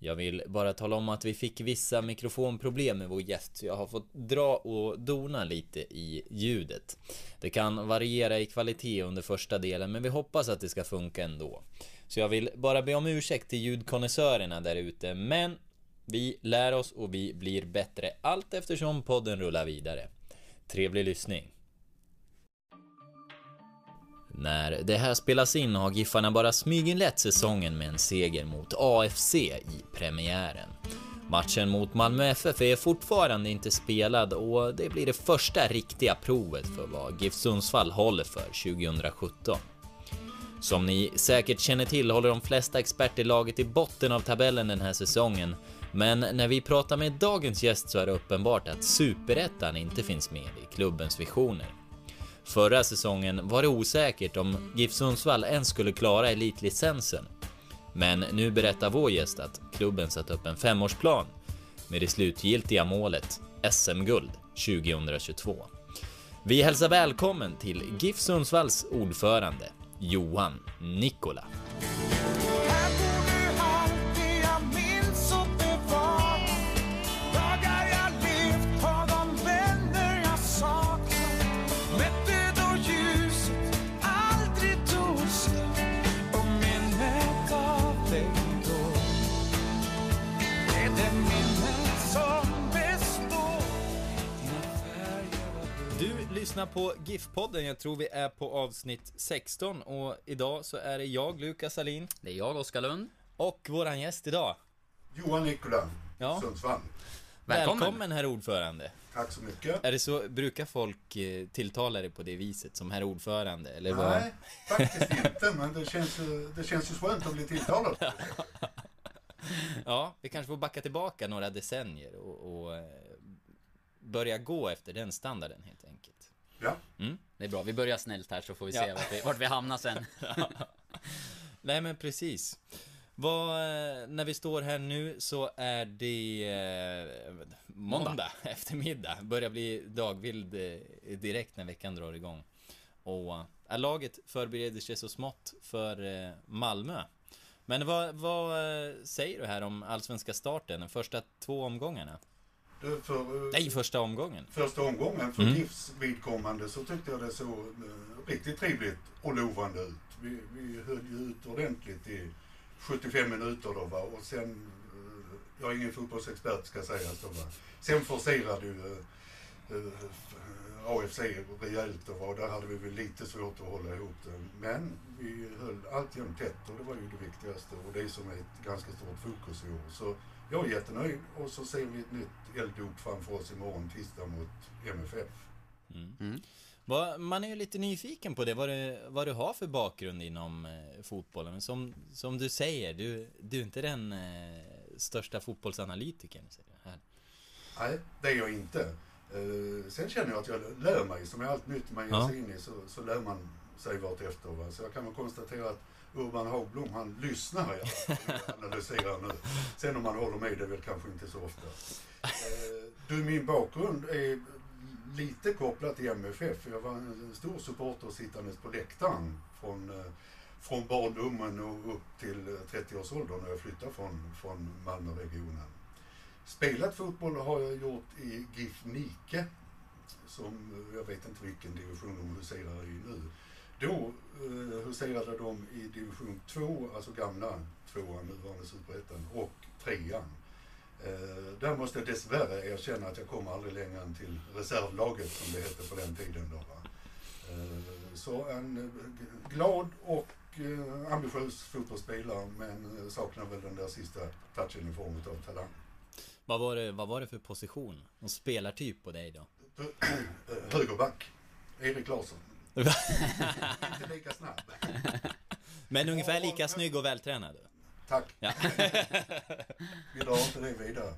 Jag vill bara tala om att vi fick vissa mikrofonproblem med vår gäst, så jag har fått dra och dona lite i ljudet. Det kan variera i kvalitet under första delen, men vi hoppas att det ska funka ändå. Så jag vill bara be om ursäkt till ljudkonnässörerna där ute, men vi lär oss och vi blir bättre allt eftersom podden rullar vidare. Trevlig lyssning! När det här spelas in har Giffarna bara smyginlett säsongen med en seger mot AFC i premiären. Matchen mot Malmö FF är fortfarande inte spelad och det blir det första riktiga provet för vad GIF Sundsvall håller för 2017. Som ni säkert känner till håller de flesta experter laget i botten av tabellen den här säsongen, men när vi pratar med dagens gäst så är det uppenbart att superettan inte finns med i klubbens visioner. Förra säsongen var det osäkert om GIF Sundsvall ens skulle klara elitlicensen. Men nu berättar vår gäst att klubben satt upp en femårsplan med det slutgiltiga målet SM-guld 2022. Vi hälsar välkommen till GIF Sundsvalls ordförande Johan Nikola. Lyssnar på GIF-podden. Jag tror vi är på avsnitt 16 och idag så är det jag, Lukas Salin. Det är jag, Oskar Lund. Och våran gäst idag. Johan Nikola, ja. Sundsvall. Välkommen. Välkommen herr ordförande. Tack så mycket. Är det så, brukar folk eh, tilltala dig på det viset som herr ordförande? Eller Nej, vad? faktiskt inte, men det känns, det känns ju skönt att bli tilltalad. ja, vi kanske får backa tillbaka några decennier och, och eh, börja gå efter den standarden helt enkelt. Ja. Mm, det är bra. Vi börjar snällt här så får vi se ja. vart, vi, vart vi hamnar sen. Nej men precis. Vad, eh, när vi står här nu så är det eh, måndag, måndag eftermiddag. Börjar bli dagvild eh, direkt när veckan drar igång. Och eh, laget förbereder sig så smått för eh, Malmö. Men vad, vad eh, säger du här om allsvenska starten, de första två omgångarna? För, Nej, första omgången. Första omgången, för mm. GIFs vidkommande så tyckte jag det såg uh, riktigt trevligt och lovande ut. Vi, vi höll ju ut ordentligt i 75 minuter då va? och sen, jag är ingen fotbollsexpert ska sägas då va. Sen forcerade ju uh, AFC rejält då va? där hade vi väl lite svårt att hålla ihop det. Men vi höll alltjämt tätt och det var ju det viktigaste och det som är ett ganska stort fokus i år. Så jag är jättenöjd och så ser vi ett nytt elddop framför oss imorgon tisdag mot MFF. Mm. Mm. Man är ju lite nyfiken på det, vad du, vad du har för bakgrund inom eh, fotbollen. Men som, som du säger, du, du är inte den eh, största fotbollsanalytikern. Här. Nej, det är jag inte. Eh, sen känner jag att jag lär mig, som är allt nytt man ger ja. sig in i, så, så lär man sig vartefter. Va? Så jag kan väl konstatera att Urban Hagblom, han lyssnar jag analyserar nu. Sen om man håller med, det är väl kanske inte så ofta. Eh, du, min bakgrund är lite kopplad till MFF. Jag var en stor supporter sittandes på läktaren från, eh, från barndomen och upp till 30-årsåldern när jag flyttade från, från Malmöregionen. Spelat fotboll har jag gjort i GIF Nike, som jag vet inte vilken division de huserar i nu. Då eh, huserade de i division 2, alltså gamla tvåan, nuvarande superettan, och trean. Eh, där måste jag dessvärre erkänna att jag kom aldrig längre än till reservlaget som det hette på den tiden. Då, eh, så en eh, glad och eh, ambitiös fotbollsspelare men eh, saknar väl den där sista touchen i form av talang. Vad var, det, vad var det för position och spelartyp på dig då? Högerback. Erik Larsson. Inte lika snabb. Men ungefär lika snygg och vältränad? Tack. Ja. Vi drar inte det vidare.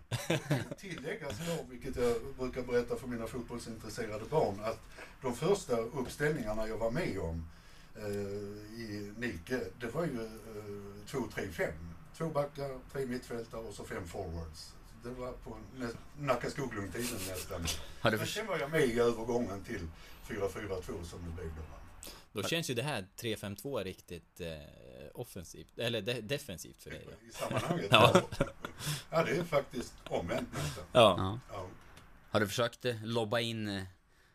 Tilläggas då, vilket jag brukar berätta för mina fotbollsintresserade barn, att de första uppställningarna jag var med om, eh, mycket, det var ju eh, 2, 3, 5. Två backar, tre mittfältare och så fem forwards. Det var på Nacka Skoglund-tiden nästan. Men sen var jag med i övergången till 4-4-2 som det blev då. va. Då känns ju det här 3-5-2 riktigt eh, offensivt, eller de defensivt för dig då. I sammanhanget. Ja. ja. det är faktiskt omvänt nästan. Ja. ja. Ja. Har du försökt eh, lobba in eh,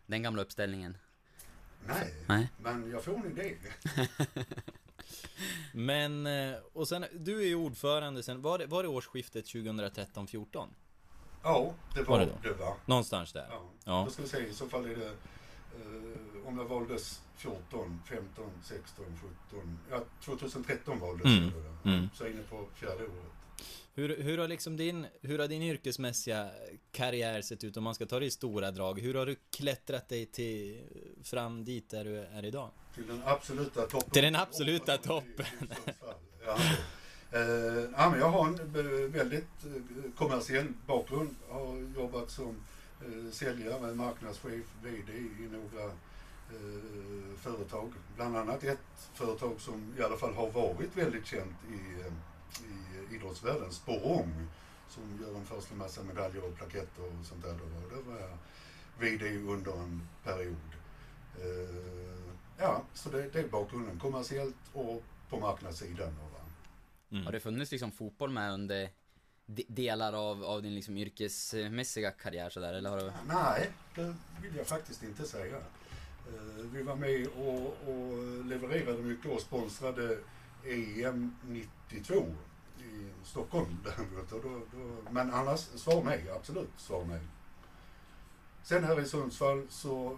den gamla uppställningen? Nej, Nej. men jag får en idé. Men, eh, och sen, du är ju ordförande sen, var det, var det årsskiftet 2013-14? Ja, det Var var det det. då? var. Någonstans där? Ja. Ja. Då ska vi se, i så fall är det eh, om jag valdes 14, 15, 16, 17. Ja, 2013 valdes Mm, jag då. mm. Så inne på fjärde året. Hur, hur har liksom din, hur har din yrkesmässiga karriär sett ut om man ska ta det i stora drag? Hur har du klättrat dig till, fram dit där du är idag? Till den absoluta toppen. Till den absoluta I- i toppen. Ja, eh, ja, men jag har en eh, väldigt eh, kommersiell bakgrund. Har jobbat som eh, säljare, marknadschef, VD i några eh, företag. Bland annat ett företag som i alla fall har varit väldigt känt i, eh, i idrottsvärlden, Sporrong, som gör en första massa medaljer och plaketter och sånt där. Då. Där var jag VD under en period. Eh, ja, så det, det är bakgrunden. Kommersiellt och på marknadssidan. Då, va? Mm. Har det funnits liksom fotboll med under de- delar av, av din liksom yrkesmässiga karriär sådär, eller har du... Nej, det vill jag faktiskt inte säga. Eh, vi var med och, och levererade mycket och sponsrade EM 92 i Stockholm däremot. Då, då, men annars, svar nej. Absolut, svar nej. Sen här i Sundsvall så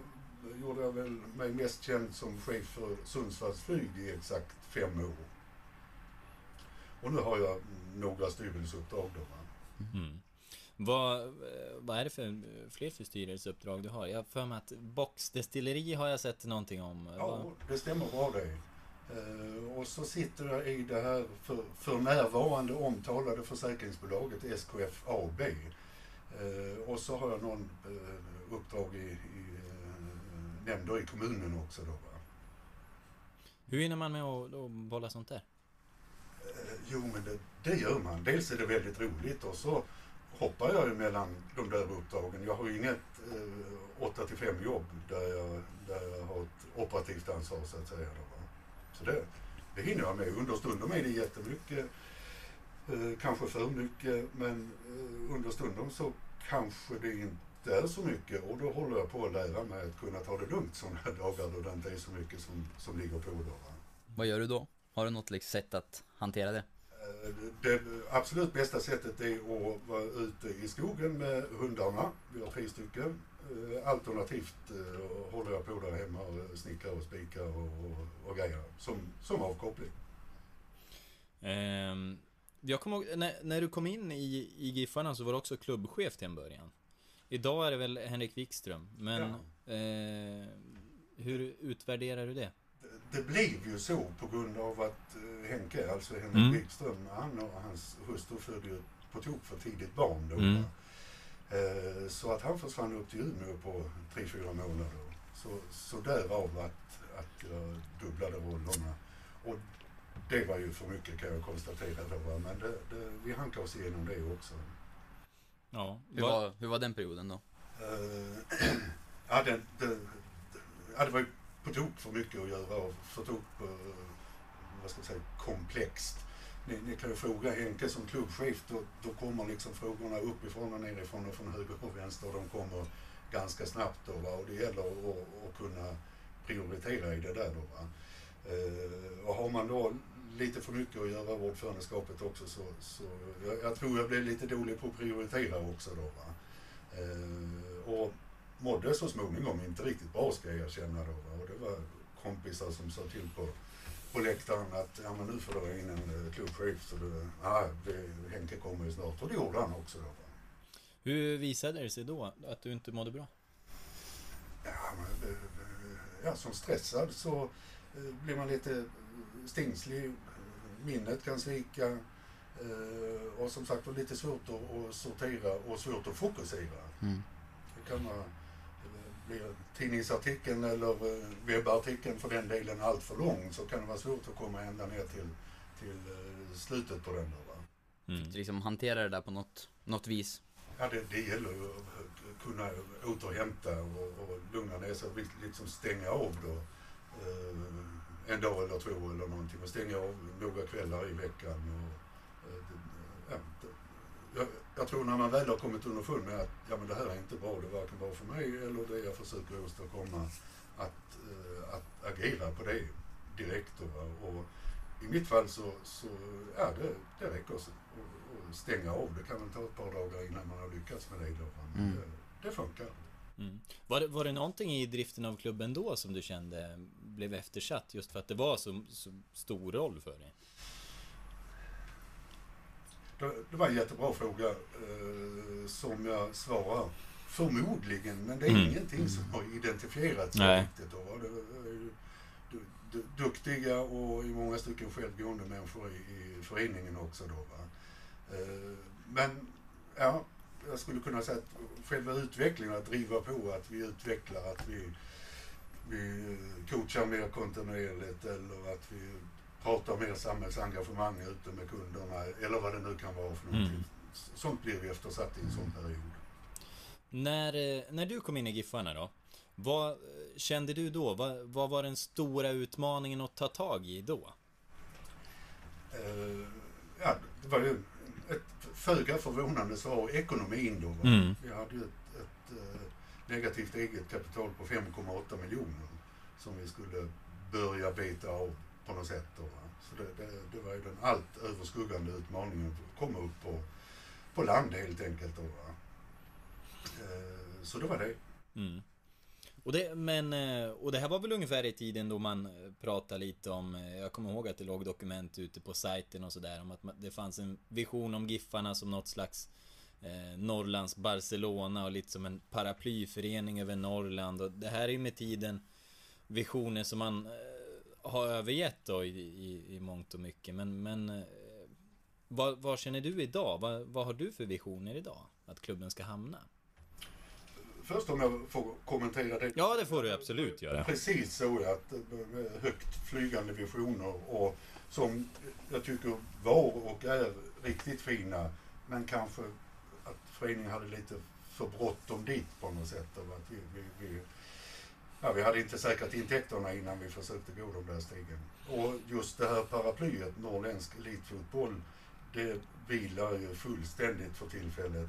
gjorde jag väl mig mest känd som chef för Sundsvalls flyg i exakt fem år. Och nu har jag mm, några styrelseuppdrag då. va. Mm. Vad, vad är det för fler för styrelseuppdrag du har? Jag har för mig att boxdestilleri har jag sett någonting om. Ja, Vad- det stämmer bra det. Eh, och så sitter jag i det här för, för närvarande omtalade försäkringsbolaget SKF AB. Eh, och så har jag någon eh, uppdrag i, i nämnder i kommunen också då. Va? Hur hinner man med att bolla sånt där? Eh, jo, men det, det gör man. Dels är det väldigt roligt och så hoppar jag ju mellan de där uppdragen. Jag har ju inget eh, 8 till 5 jobb där jag, där jag har ett operativt ansvar så att säga. Då, va? Så det, det hinner jag med. Understundom är det jättemycket, eh, kanske för mycket, men eh, understundom så kanske det inte är så mycket och då håller jag på att lära mig att kunna ta det lugnt sådana här dagar då det inte är så mycket som, som ligger på. Då, va? Vad gör du då? Har du något liksom, sätt att hantera det? Eh, Det absolut bästa sättet är att vara ute i skogen med hundarna. Vi har tre stycken. Eh, Alternativt eh, håller jag på där hemma och snickrar och spikar och, och, grejer som, som avkoppling. Ehm, jag kommer ihåg, när, när du kom in i, i Giffarna så var du också klubbchef till en början. Idag är det väl Henrik Wikström, men eh, hur utvärderar du det? Det- blev ju så på grund av att eh, Henke, alltså Henrik Mm. Wikström, han och hans hustru födde ju på tok för tidigt barn då. Mm. Eh, Så att han försvann upp till Umeå på tre fyra månader. Så, så därav att, att jag dubblade rollerna. Och det var ju för mycket kan jag konstatera då. Men det, det, vi hankade oss igenom det också. Ja, Hur vad- var, hur var den perioden då? Eh, ja, det, det, ja, det var ju på tok för mycket att göra och för tok eh, vad ska jag säga, komplext. Ni, ni kan ju fråga Henke som klubbchef, då, då kommer liksom frågorna uppifrån och nerifrån och från höger och vänster. De kommer ganska snabbt då, va? och det gäller att, att kunna prioritera i det där. Då, va? Eh, och har man då lite för mycket att göra av ordförandeskapet också så, så jag, jag tror jag blev lite dålig på att prioritera också då. Va? Eh, och mådde så småningom inte riktigt bra ska jag erkänna då. Va? Och det var kompisar som sa till på, på läktaren att ja, men nu får du in en eh, klubbchef så du, ja, det, Henke kommer ju snart. Och det gjorde han också då. Va? Hur visade det sig då att du inte mådde bra? Ja, men, ja, som stressad så eh, blir man lite stingslig. Minnet kan svika. eh, Och som sagt var lite svårt att, sortera och svårt att fokusera. Mm. Det kan vara blir tidningsartikeln eller eh, webbartikeln för den delen allt för lång så kan det vara svårt att komma ända ner till, till eh, slutet på den. Då, va? Mm. Liksom hantera det där på något, något vis. Ja, det, det gäller ju att kunna återhämta och, och lugna ner sig och liksom stänga av då. Eh, en dag eller två eller någonting och stänga av några kvällar i veckan. Och, eh, ja, jag, jag, tror när man väl har kommit underfund med att ja, men det här är inte bra, det är varken bra för mig eller det jag försöker åstadkomma, att, eh, att agera på det direkt. Då, och I mitt fall så, så ja, det, det räcker att stänga av. Det kan väl ta ett par dagar innan man har lyckats med det. Då, men mm. det, det funkar. Mm. Var, det, var det någonting i driften av klubben då som du kände blev eftersatt just för att det var så, så stor roll för dig? Det, det var en jättebra fråga eh, som jag svarar förmodligen, men det är mm. ingenting som har identifierats riktigt. Då. Det, du, du, duktiga och i många stycken självgående människor i, i föreningen också. Då? Eh, men ja, jag skulle kunna säga att själva utvecklingen, att driva på, att vi utvecklar, att vi, vi coachar mer kontinuerligt eller att vi pratar mer samhällsengagemang ute med kunderna eller vad det nu kan vara för någonting. Mm. Sånt blir vi eftersatt i en sån period. När, eh, när du kom in i Giffarna då, vad kände du då? Vad, vad var den stora utmaningen att ta tag i då? Uh, ja, det var ju ett föga förvånande svar ekonomin då. Mm. Vi hade ju ett, ett negativt eget kapital på 5,8 miljoner som vi skulle börja beta av på något sätt. Då, Så det, det, det, var ju den allt överskuggande utmaningen att komma upp på, på land helt enkelt. Då, eh, så det var det. Mm. Och det, men, eh, och det här var väl ungefär i tiden då man eh, pratade lite om Jag kommer ihåg att det låg dokument ute på sajten och sådär om att det fanns en vision om Giffarna som något slags eh, Norrlands Barcelona och lite som en paraplyförening över Norrland och det här är ju med tiden Visioner som man eh, har övergett då i, i, i mångt och mycket men, men eh, vad, vad känner du idag? Vad, vad har du för visioner idag? Att klubben ska hamna? först om jag får kommentera det. Ja, det får du absolut göra. Precis så att eh, högt flygande visioner och som jag tycker var och är riktigt fina. Men kanske att föreningen hade lite för bråttom dit på något sätt. Att vi, vi, vi, ja, vi hade inte säkrat intäkterna innan vi försökte gå de där stegen. Och just det här paraplyet, norrländsk elitfotboll, det vilar ju fullständigt för tillfället.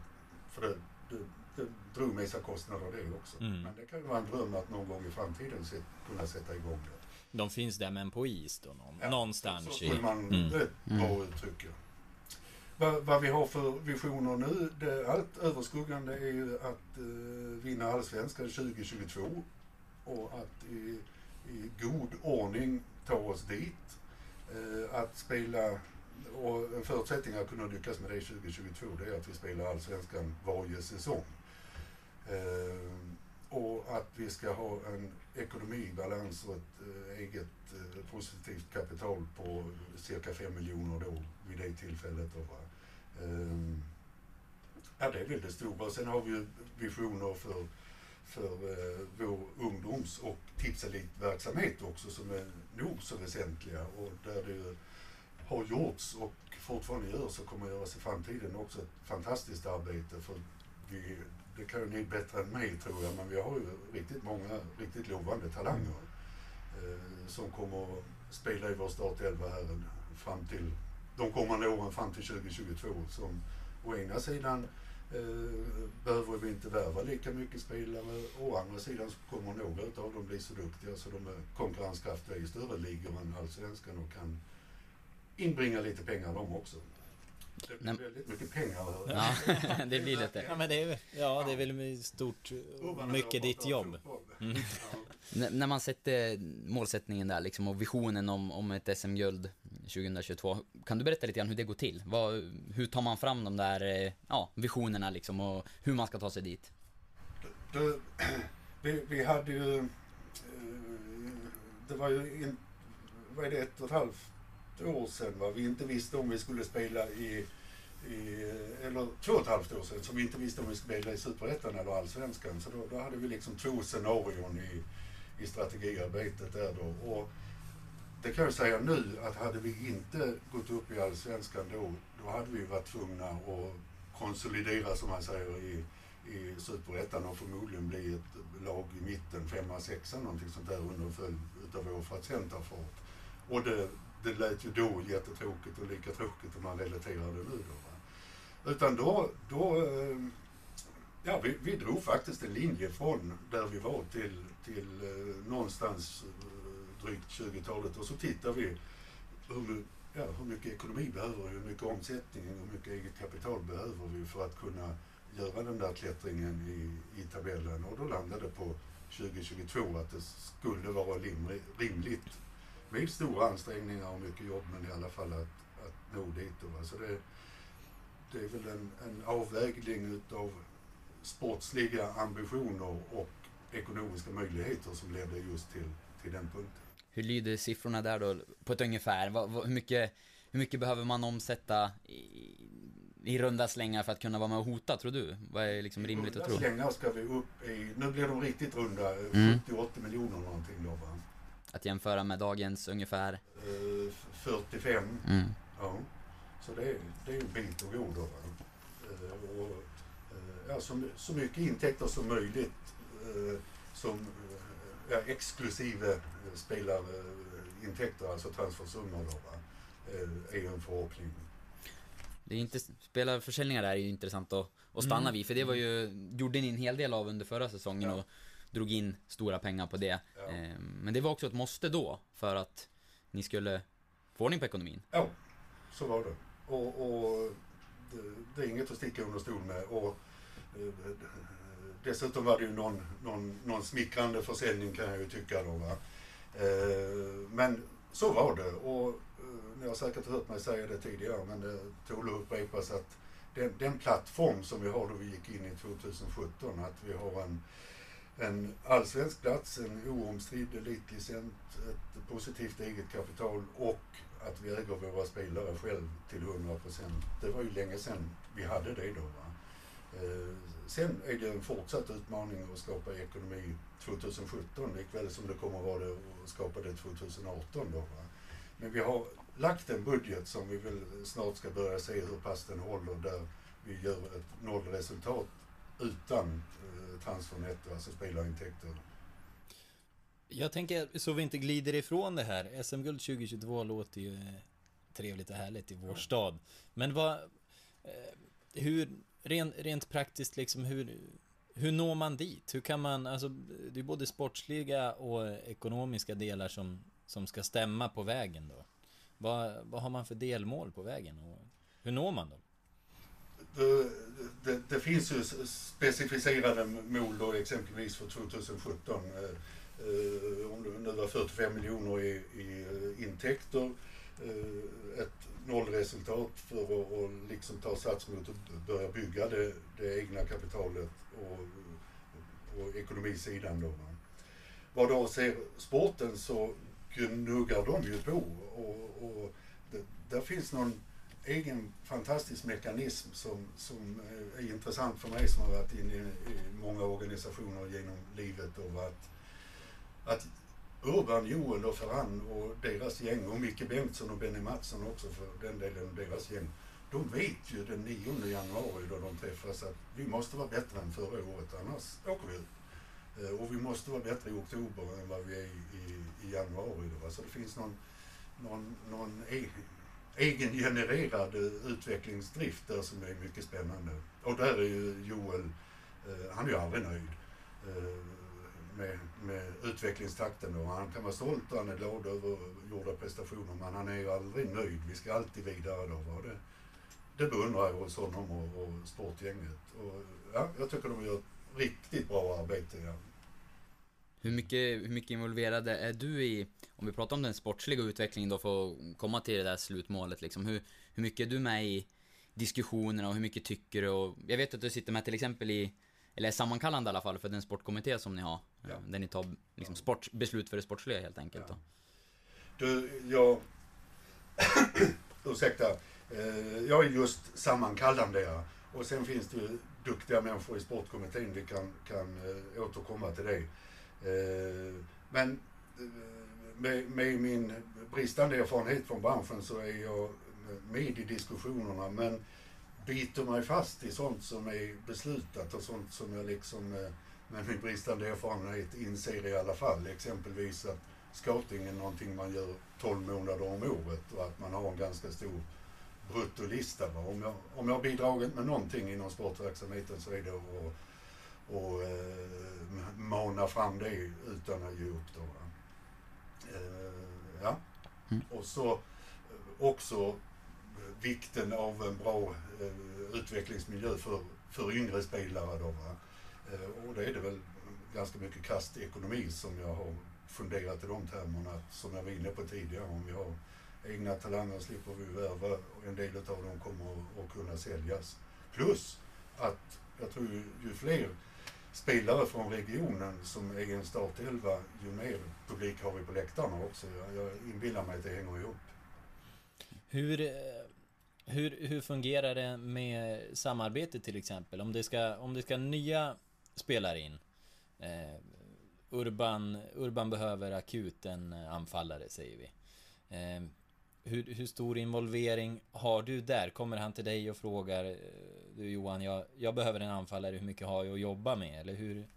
För det, det det drog med sig kostnader det också. Mm. Men det kan ju vara en dröm att någon gång i framtiden se, kunna sätta igång det. De finns där men på is då? Någon, ja, någonstans så, så skulle man, mm. ett bra mm. uttryck. Ja. Vad, vad, vi har för visioner nu, det allt överskuggande är ju att eh, vinna allsvenskan 2022 och att i, i god ordning ta oss dit. Eh, att spela och en förutsättning att kunna lyckas med det 2022 det är att vi spelar allsvenskan varje säsong. Eh, och att vi ska ha en ekonomi i balans och ett eh, eget eh, positivt kapital på cirka 5 miljoner då vid det tillfället. Då, va? Eh, ja, det är väldigt stora. Sen har vi ju visioner för, för eh, vår ungdoms och tipselitverksamhet också som är nog så väsentliga och där det har gjorts och fortfarande görs och kommer att göras i framtiden också ett fantastiskt arbete. För vi, det kan ju ni bättre än mig tror jag, men vi har ju riktigt många riktigt lovande talanger eh, som kommer att spela i vår startelva här fram till de kommande åren fram till 2022. Som å ena sidan behöver vi inte värva lika mycket spelare. Å andra sidan så kommer några av dem bli så duktiga så de är konkurrenskraftiga i större ligor än allsvenskan och kan inbringa lite pengar de också. Det blir väldigt mycket pengar. Ja, det blir lite. Ja, men det är, ja, det är väl stort, mycket ditt jobb. Mm. Ja. När man sätter målsättningen där liksom och visionen om, om ett SM-guld 2022. Kan du berätta lite grann hur det går till? Vad, hur tar man fram de där eh, ja, visionerna liksom och hur man ska ta sig dit? Du, vi, vi hade ju... Eh, det var ju... In, vad är det? Ett och ett halvt år sedan. Va? Vi inte visste om vi skulle spela i, i, eller två och ett halvt år sedan, som vi inte visste om vi skulle spela i Superettan eller Allsvenskan. Så då, då hade vi liksom två scenarion i, i strategiarbetet där då. Och det kan jag säga nu att hade vi inte gått upp i Allsvenskan då, då hade vi varit tvungna att konsolidera som man säger i, i Superettan och förmodligen bli ett lag i mitten, femma, sexa någonting sånt där under en följd utav år för att sen ta fart. Och det, det lät ju då jättetråkigt och lika tråkigt om man relaterar det nu då. Va? Utan då, då ehm, ja vi, vi drog faktiskt en linje från där vi var till, till eh, någonstans eh, drygt 20-talet och så tittar vi hur, ja, hur mycket ekonomi behöver vi, hur mycket omsättning, hur mycket eget kapital behöver vi för att kunna göra den där klättringen i, i tabellen och då landade det på 2022 att det skulle vara rimligt med stora ansträngningar och mycket jobb men i alla fall att, att nå dit. Då. Alltså det, det är väl en, en avvägning utav sportsliga ambitioner och ekonomiska möjligheter som ledde just till, till den punkten. Hur lyder siffrorna där då, på ett ungefär? Vad, vad, hur, mycket, hur mycket behöver man omsätta i, i runda slängar för att kunna vara med och hota, tror du? Vad är liksom rimligt att tro? I runda slängar ska vi upp i, nu blir de riktigt runda, mm. 70-80 miljoner någonting då va? Att jämföra med dagens ungefär? Uh, 45. Mm. Ja. Så det är, det är en bit att gå då. Uh, och, uh, ja, så, så mycket intäkter som möjligt som ja, exklusive spelarintäkter, alltså transfersummor då va? är en förhoppning. Det är inte, spelarförsäljningar är ju intressant att, att stanna mm. vid, för det var ju, gjorde ni en hel del av under förra säsongen ja. och drog in stora pengar på det. Ja. Ehm, men det var också ett måste då, för att ni skulle få ordning på ekonomin. Ja, så var det. Och, och det, det, är inget att sticka under stol med. Och, eh, dessutom var det ju någon, någon, någon smickrande försäljning kan jag ju tycka då. Va? Eh, men så var det. Och eh, ni har säkert hört mig säga det tidigare, men det tål att upprepas att den, den plattform som vi har då vi gick in i 2017, att vi har en en allsvensk plats, en oomstridd elitlicent, ett positivt eget kapital och att vi äger våra spelare själv till 100 procent. Det var ju länge sedan vi hade det då. Va? Eh, Eh, sen är det en fortsatt utmaning att skapa ekonomi 2017 likväl som det kommer att vara det att skapa det 2018 då. Va? Men vi har lagt en budget som vi väl snart ska börja se hur pass den håller där vi gör ett nollresultat utan transfernetto, alltså spelarintäkter. Jag tänker, så vi inte glider ifrån det här. SM-guld 2022 låter ju eh, trevligt och härligt i vår stad. Men vad... Eh, hur, rent, rent praktiskt liksom, hur, hur når man dit? Hur kan man, alltså, det är både sportsliga och ekonomiska delar som, som ska stämma på vägen då. Vad, vad har man för delmål på vägen och hur når man dem? det, det, det, finns ju specificerade mål då exempelvis för 2017. Eh, eh, om det nu var 45 miljoner i, i eh, intäkter, eh, ett nollresultat för att och liksom ta sats mot att börja bygga det, det egna kapitalet och, på ekonomisidan. Då. Vad då ser sporten så gnuggar de ju på och, och det, där finns någon egen fantastisk mekanism som, som är intressant för mig som har varit inne i, i många organisationer genom livet. Och att, att Urban, Joel och Ferran och deras gäng och Micke Bengtsson och Benny Mattsson också för den delen, deras gäng. De vet ju den 9 januari då de träffas att vi måste vara bättre än förra året annars åker vi ut. Eh, och vi måste vara bättre i oktober än vad vi är i, i, januari. Då. Så det finns någon, någon, någon e, egengenererad eh, utvecklingsdrift där som är mycket spännande. Och där är ju Joel, eh, han är ju aldrig nöjd med, med utvecklingstakten Då. han kan vara stolt och han är glad över gjorda prestationer men han är ju aldrig nöjd. Vi ska alltid vidare då. Va? Det, det beundrar jag hos honom och, och sportgänget. Och, ja, jag tycker de gör ett riktigt bra arbete. Ja. Hur mycket, hur mycket involverade är du i, om vi pratar om den sportsliga utvecklingen då för att komma till det där slutmålet liksom, hur, hur mycket är du med i diskussionerna och hur mycket tycker du och jag vet att du sitter med till exempel i, eller sammankallande i alla fall för den sportkommitté som ni har, ja. där ni tar liksom, sport, beslut för det sportsliga helt enkelt. Ja. Du, jag, ursäkta, Eh, jag är just sammankallande. Ja. Och sen finns det ju duktiga människor i sportkommittén. Vi kan, kan eh, återkomma till det. Eh, men eh, med, med, min bristande erfarenhet från branschen så är jag med i diskussionerna. Men biter mig fast i sånt som är beslutat och sånt som jag liksom eh, med min bristande erfarenhet inser i alla fall. Exempelvis att scouting är någonting man gör 12 månader om året och att man har en ganska stor bruttolista. Om jag, om jag har bidragit med någonting inom sportverksamheten så är det att och, eh, mana fram det utan att ge upp. Då, eh, ja. Mm. Och så också vikten av en bra eh, utvecklingsmiljö för, för yngre spelare. Då, va? Eh, och det är det väl ganska mycket kast ekonomi som jag har funderat i de termerna, som jag var inne på tidigare. Om vi har egna talanger slipper vi värva och en del av dem kommer att kunna säljas. Plus att jag tror ju, ju fler spelare från regionen som är en startelva, ju mer publik har vi på läktarna också. Jag, jag inbillar mig att det hänger ihop. Hur, hur, hur fungerar det med samarbete till exempel? Om det ska, om det ska nya spelare in. Eh, Urban, Urban behöver akut en anfallare säger vi. Eh, hur, hur, stor involvering har du där? Kommer han till dig och frågar eh, Du Johan, jag, jag behöver en anfallare, hur mycket har jag att jobba med? Eller hur,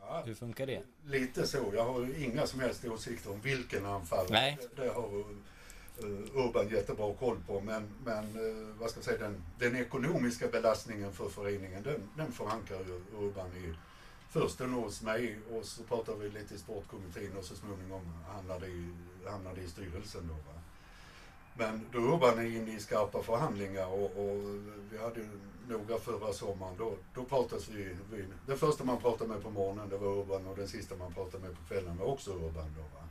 ja, hur funkar det? Lite så. Jag har ju inga som helst åsikter om vilken anfallare. Nej. Det, det har Eh, Urban jättebra koll på. Men, men eh, vad ska jag säga, den, den ekonomiska belastningen för föreningen den, den förankrar ju Urban i först hos mig och så pratar vi lite i sportkommittén och så småningom hamnar det i, hamnar det i styrelsen. Då, va? Men då Urban är inne i skarpa förhandlingar och, och vi hade ju några förra sommaren. Då, då pratades vi, vi, Den första man pratade med på morgonen det var Urban och den sista man pratade med på kvällen var också Urban. Då, va?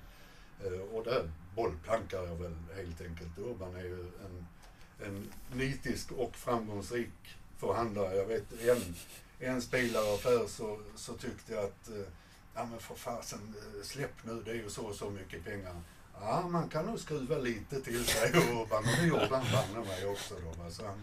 Eh, och där bollplankar jag väl helt enkelt. Urban är ju en, en nitisk och framgångsrik förhandlare. Jag vet en, en spelaraffär så, så tyckte jag att eh, ja men för fasen släpp nu, det är ju så och så mycket pengar. Ja, man kan nog skruva lite till sig Urban och det gjorde han banne mig också då. Så han,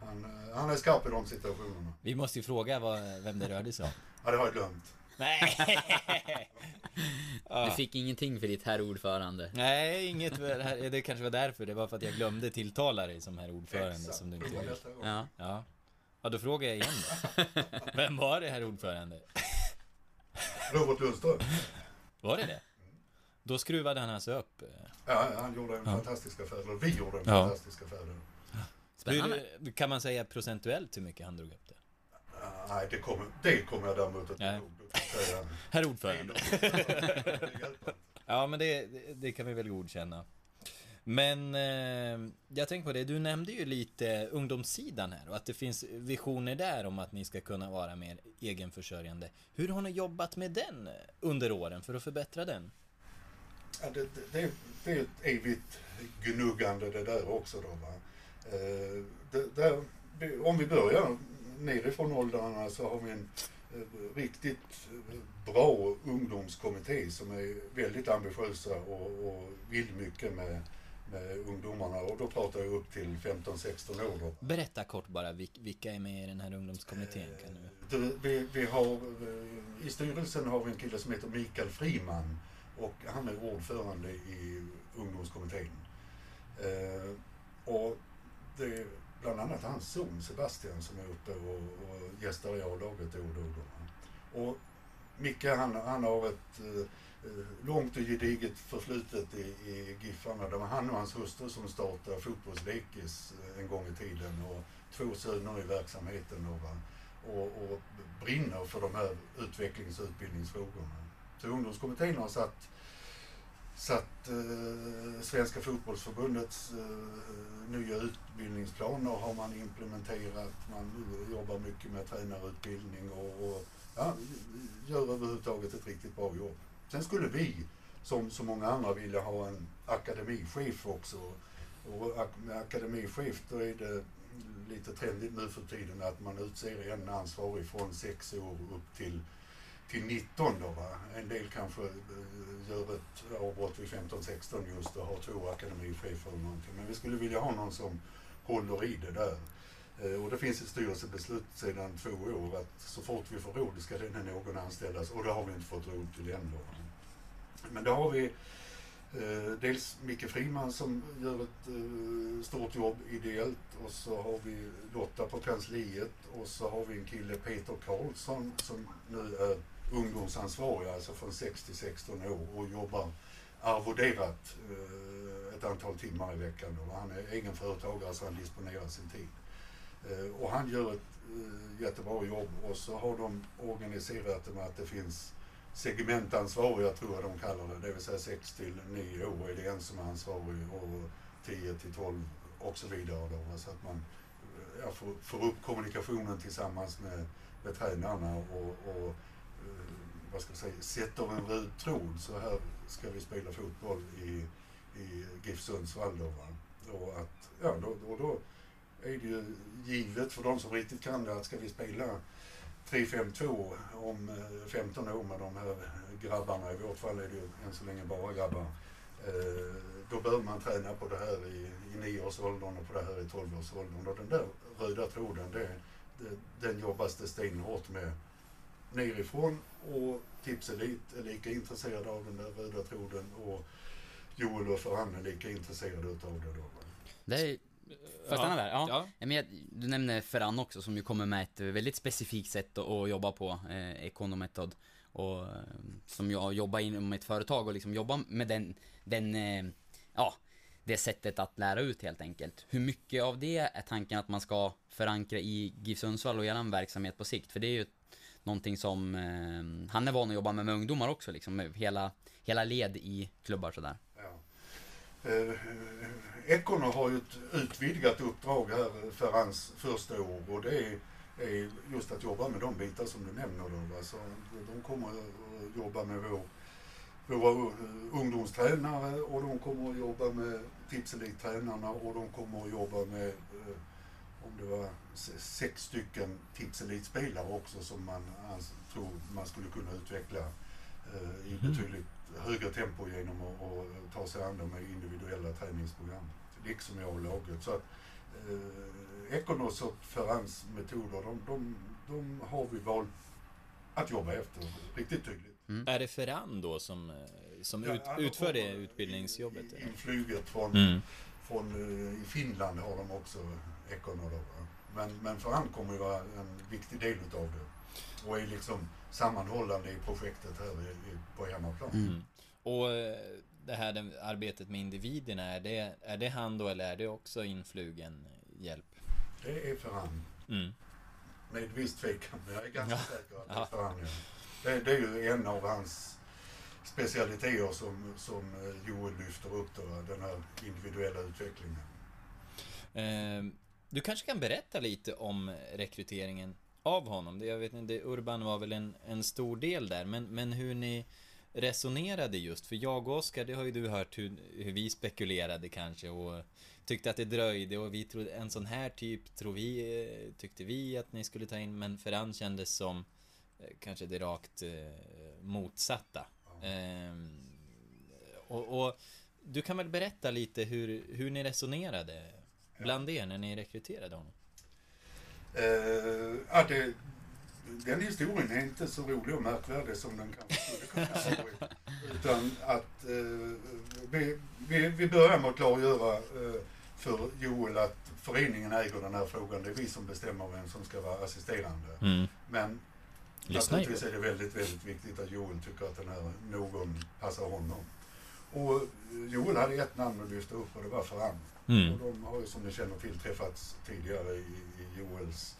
han, eh, han är skarp i de situationerna. Vi måste ju fråga vad, vem det rörde sig om. Ja, det har jag glömt. Nej! Du fick ingenting för ditt herr ordförande. Nej, inget. Det kanske var därför. Det var för att jag glömde tilltala dig som herr ordförande. Exakt. Som du inte gjorde. Ja. ja. Ja, då frågar jag igen då. Vem var det herr ordförande? Robert Lundström. Var det det? Då skruvade han alltså upp? Ja, han gjorde en ja. fantastisk affär. Eller vi gjorde en ja. fantastisk affär. Hur, kan man säga procentuellt hur mycket han drog upp det? Nej, det kommer, det kommer jag däremot att Nej. Herr ordförande. ja, men det, det kan vi väl godkänna. Men eh, jag tänker på det, du nämnde ju lite ungdomssidan här och att det finns visioner där om att ni ska kunna vara mer egenförsörjande. Hur har ni jobbat med den under åren för att förbättra den? Ja, det, det, det, är ett evigt gnuggande det där också då. Va? Eh, det, där, om vi börjar nerifrån åldrarna så har vi en riktigt bra ungdomskommitté som är väldigt ambitiösa och, och vill mycket med, med ungdomarna och då pratar jag upp till 15-16 år. Då. Berätta kort bara, vilka är med i den här ungdomskommittén? Kan du? Eh, vi, vi har, I styrelsen har vi en kille som heter Mikael Friman och han är ordförande i ungdomskommittén. Eh, och det bland annat hans son Sebastian som är uppe och, och gästar i A-laget då och då. Och Micke han, han har ett eh, eh, långt och gediget förflutet i, i Giffarna. Det var han och hans hustru som startade fotbollslekis eh, en gång i tiden och två söner i verksamheten och, och, och brinner för de här utvecklings och utbildningsfrågorna. Så ungdomskommittén har satt, satt eh, Svenska fotbollsförbundets eh, nya utbildningsplaner har man implementerat. Man jobbar mycket med tränarutbildning och, och ja, gör överhuvudtaget ett riktigt bra jobb. Sen skulle vi, som så många andra, vilja ha en akademichef också. Och med akademichef då är det lite trendigt nu för tiden att man utser en ansvarig från sex år upp till till 19 då va. En del kanske eh, gör ett avbrott vid 15-16 just och har två akademichefer eller någonting. Men vi skulle vilja ha någon som håller i det där. Eh, och det finns ett styrelsebeslut sedan två år att så fort vi får råd ska denna någon anställas och det har vi inte fått råd till än. Då. Men då har vi eh, dels Micke Friman som gör ett eh, stort jobb ideellt och så har vi Lotta på kansliet och så har vi en kille Peter Karlsson som nu är ungdomsansvarig, alltså från 6 till 16 år och jobbar arvoderat eh, ett antal timmar i veckan. Och Han är egen företagare så han disponerar sin tid. Eh, och han gör ett eh, jättebra jobb och så har de organiserat det med att det finns segmentansvariga tror jag de kallar det, det vill säga 6 till 9 år är det en som är ansvarig och 10 till 12 och så vidare. Då, så att man eh, ja, får, får upp kommunikationen tillsammans med, med tränarna och, och vad ska jag säga, sätter en röd tråd. Så här ska vi spela fotboll i, i GIF Sundsvall. Då, va? Och, att, ja, då, då, då är det ju givet för de som riktigt kan det att ska vi spela 3-5-2 om eh, 15 år med de här grabbarna, i vårt fall är det ju än så länge bara grabbar, eh, då bör man träna på det här i, i 9-årsåldern och på det här i 12-årsåldern. Och den där röda tråden, det, det, den jobbas det stenhårt med nerifrån och Tipselit är lika intresserad av den där röda tråden och Joel och Ferran är lika intresserade utav det då. Det är Får jag stanna där? Ja. ja. Men du nämner Ferran också som ju kommer med ett väldigt specifikt sätt att jobba på, eh, Econometod. Och eh, som jag jobbar inom ett företag och liksom jobbar med den, den eh, ja, det sättet att lära ut helt enkelt. Hur mycket av det är tanken att man ska förankra i GIF Sundsvall och eran verksamhet på sikt? För det är ju någonting som eh, han är van att jobba med med ungdomar också, liksom med hela, hela led i klubbar sådär. Ja. Eh, Ekorna har ju ett utvidgat uppdrag här för hans första år och det är, är just att jobba med de bitar som du nämner. Då, alltså, de kommer att jobba med vår, våra ungdomstränare och de kommer att jobba med tipselittränarna och de kommer att jobba med eh, om det var sex stycken tipselitspelare också som man tror man skulle kunna utveckla eh, i mm. betydligt högre tempo genom att, att ta sig an dem med individuella träningsprogram. Liksom jag och laget. Så att, eh, Ekonos och Ferrans metoder, de, de, de har vi valt att jobba efter riktigt tydligt. Mm. Är det Ferran då som, eh, som ja, ut, utför det utbildningsjobbet? Inflyget från, mm. från uh, i Finland har de också Då. Men, men Ferran kommer ju vara en viktig del utav det. Och är liksom sammanhållande i projektet här i, i, på hemmaplan. Mm. Och eh, det här arbetet med individerna, är det, är det han då eller är det också influgen hjälp? Det är för han. Mm. Med viss tvekan, men jag är ganska ja. säker att det är för han. Ja. Det, det, är ju en av hans specialiteter som, som eh, Joel lyfter upp då, den här individuella utvecklingen. Eh, du kanske kan berätta lite om rekryteringen av honom? Jag vet inte, Urban var väl en, en stor del där, men, men hur ni resonerade just, för jag och Oskar, det har ju du hört hur, hur vi spekulerade kanske och tyckte att det dröjde och vi trodde en sån här typ tror vi, tyckte vi att ni skulle ta in, men Ferran kändes som eh, kanske det rakt eh, motsatta. Ehm, och, och, du kan väl berätta lite hur, hur ni resonerade bland er när ni rekryterade honom? Uh, ja, det, den historien är inte så rolig och märkvärdig som den kanske skulle kunna vara. Utan att uh, vi, vi, vi börjar med att klargöra uh, för Joel att föreningen äger den här frågan. Det är vi som bestämmer vem som ska vara assisterande. Mm. Men Lyssna naturligtvis är det väldigt, väldigt viktigt att Joel tycker att den här någon passar honom. Och Joel hade ett namn att lyfta upp och det var Ferran. Mm. Och de har ju som ni känner till träffats tidigare i, i Joels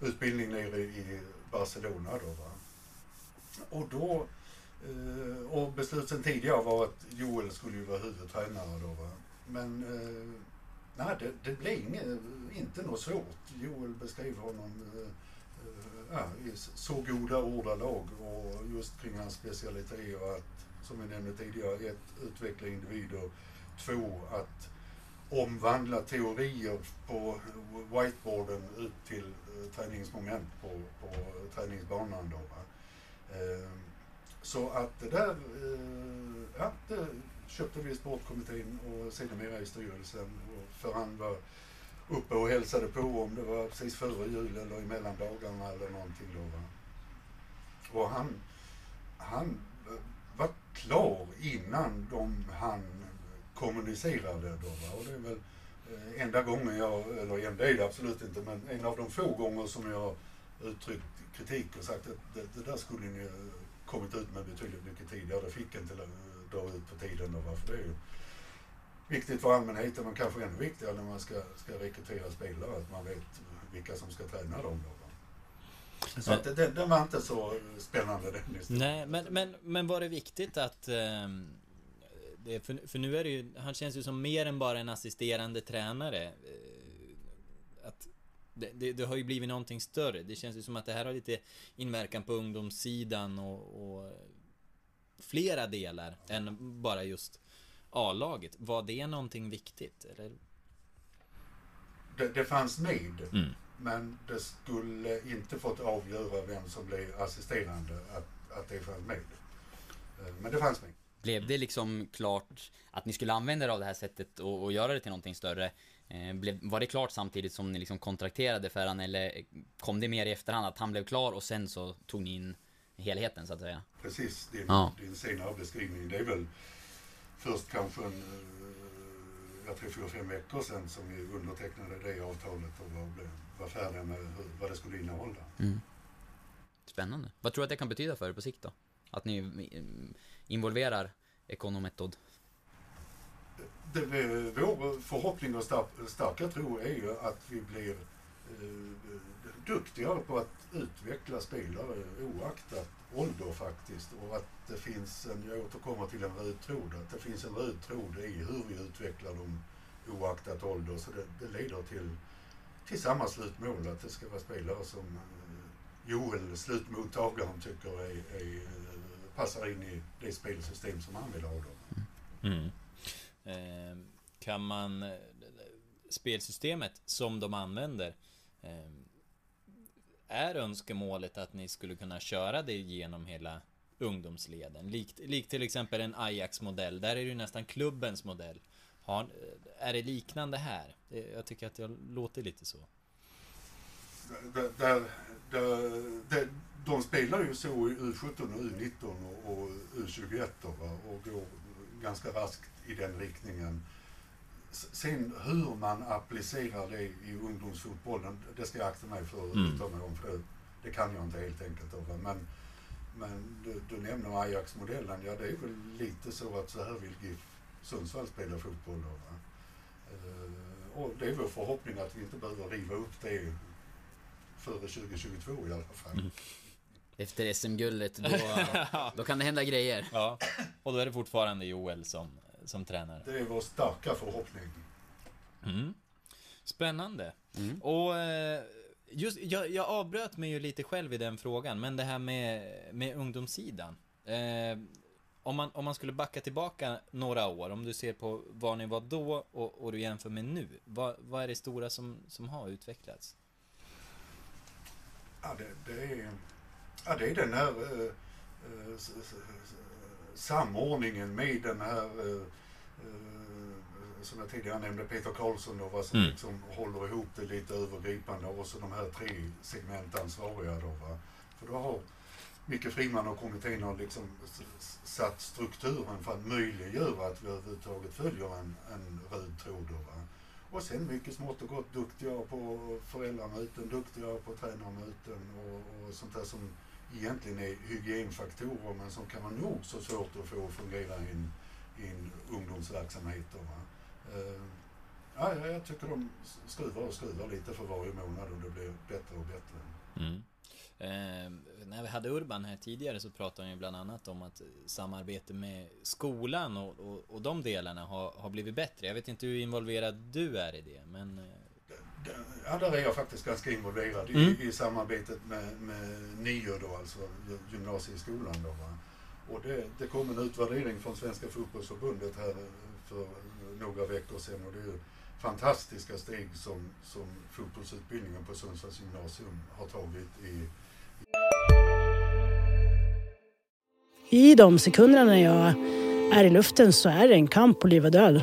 utbildning nere i Barcelona då va. Och då eh, och besluten tidigare var att Joel skulle ju vara huvudtränare då va. Men eh, nej, det, det blev inget, inte något svårt. Joel beskrev honom eh, eh, ja, i så goda ordalag och just kring hans specialiteter att, som vi nämnde tidigare, ett, utveckla individer, två, att omvandla teorier på whiteboarden ut till eh, träningsmoment på, på träningsbanan. Då, eh, så att det där, eh, ja, det köpte vi i sportkommittén och sedermera i styrelsen. Och för han var uppe och hälsade på om det var precis före jul eller i mellandagarna eller någonting då. Va? Och han, han eh, var klar innan de han kommunicerade. Va? Och det är väl eh, enda gången jag, eller enda är det absolut inte, men en av de få gånger som jag uttryckt kritik och sagt att det, det där skulle ni kommit ut med betydligt mycket tidigare. Det fick inte dra ut på tiden då. Va? För det är ju viktigt för allmänheten men kanske ännu viktigare när man ska, ska rekrytera spelare att man vet vilka som ska träna dem. Då? Så att det, det var inte så spännande den historien. Nej, men, men, men var det viktigt att eh, det, för, för nu är det ju, han känns ju som mer än bara en assisterande tränare. Eh, att det, det, det, har ju blivit någonting större. Det känns ju som att det här har lite inverkan på ungdomssidan och, och flera delar än bara just A-laget. Var det någonting viktigt? Eller? Det, det fanns med. Mm. Men det skulle inte fått avgöra vem som blev assisterande att, att det fanns med. Eh, men det fanns med. Blev det liksom klart att ni skulle använda er av det här sättet och, och göra det till någonting större? Eh, blev, var det klart samtidigt som ni liksom kontrakterade för han eller kom det mer i efterhand att han blev klar och sen så tog ni in helheten så att säga? Precis, din, ja. din senare beskrivning. Det är väl först kanske en, eh, jag tror fyra, fem veckor sedan som vi undertecknade det avtalet och var, var färdiga med hur, vad det skulle innehålla. Mm. Spännande. Vad tror du att det kan betyda för er på sikt då? Att ni involverar Econometod? Det, vår förhoppning och starka tro är ju att vi blir eh, duktigare på att utveckla spelare oaktat ålder faktiskt. Och att det finns en, jag återkommer till en röd tråd, att det finns en röd tråd i hur vi utvecklar dem oaktat ålder. Så det, det leder till, till samma slutmål, att det ska vara spelare som eh, Joel, slutmottagaren, tycker är, är, passar in i det spelsystem som han vill ha. Då. Mm. Eh, kan man spelsystemet som de använder eh, är önskemålet att ni skulle kunna köra det genom hela ungdomsleden? Likt, likt till exempel en Ajax-modell, där är det ju nästan klubbens modell. Har, är det liknande här? Jag tycker att det låter lite så. Där, där, där, de spelar ju så i U17 och U19 och, U21 och går ganska raskt i den riktningen. Sen hur man applicerar det i ungdomsfotbollen, det ska jag akta mig för att mm. uttala mig om. För det, det, kan jag inte helt enkelt. Då, men men du, du nämner Ajax-modellen. Ja, det är väl lite så att så här vill GIF Sundsvall spela fotboll. Då, va? Uh, och det är vår förhoppning att vi inte behöver riva upp det före 2022 i alla fall. Mm. Efter SM-guldet, då, då kan det hända grejer. Ja, och då är det fortfarande Joel som, som tränare. Det är vår starka förhoppning. Mm. Spännande. Mm. Och eh, just, jag, jag avbröt mig ju lite själv i den frågan, men det här med, med ungdomssidan. Eh, om, man, om man skulle backa tillbaka några år, om du ser på var ni var då och, och du jämför med nu. Vad, vad är det stora som, som har utvecklats? Ja, det, det är, ja, det är den här eh, eh, samordningen med den här eh, som jag tidigare nämnde, Peter Karlsson då, som mm. liksom håller ihop det lite övergripande och så de här tre segmentansvariga då. Va? För då har Micke Friman och kommittén har liksom satt strukturen för att möjliggöra att vi överhuvudtaget följer en, en röd tråd. Då, va? Och sen mycket smått och gott duktiga på föräldramöten, duktiga på tränarmöten och, och sånt där som egentligen är hygienfaktorer men som kan vara nog så svårt att få att fungera i en, i en ungdomsverksamhet. Då, va? Eh, ja, jag tycker de skruvar och skruvar lite för varje månad och det blir bättre och bättre. Mm. Eh, när vi hade Urban här tidigare så pratade han ju bland annat om att samarbete med skolan och, och, och de delarna har, har blivit bättre. Jag vet inte hur involverad du är i det, men... Eh, Eh, ja, där är jag faktiskt ganska involverad mm. i, i, samarbetet med, med NIO då, alltså gymnasieskolan då. Va? Och det, det kom en utvärdering från Svenska fotbollsförbundet här för några veckor sedan och det är ju fantastiska steg som, som fotbollsutbildningen på Sundsvalls gymnasium har tagit i i de sekunderna när jag är i luften så är det en kamp på liv och död.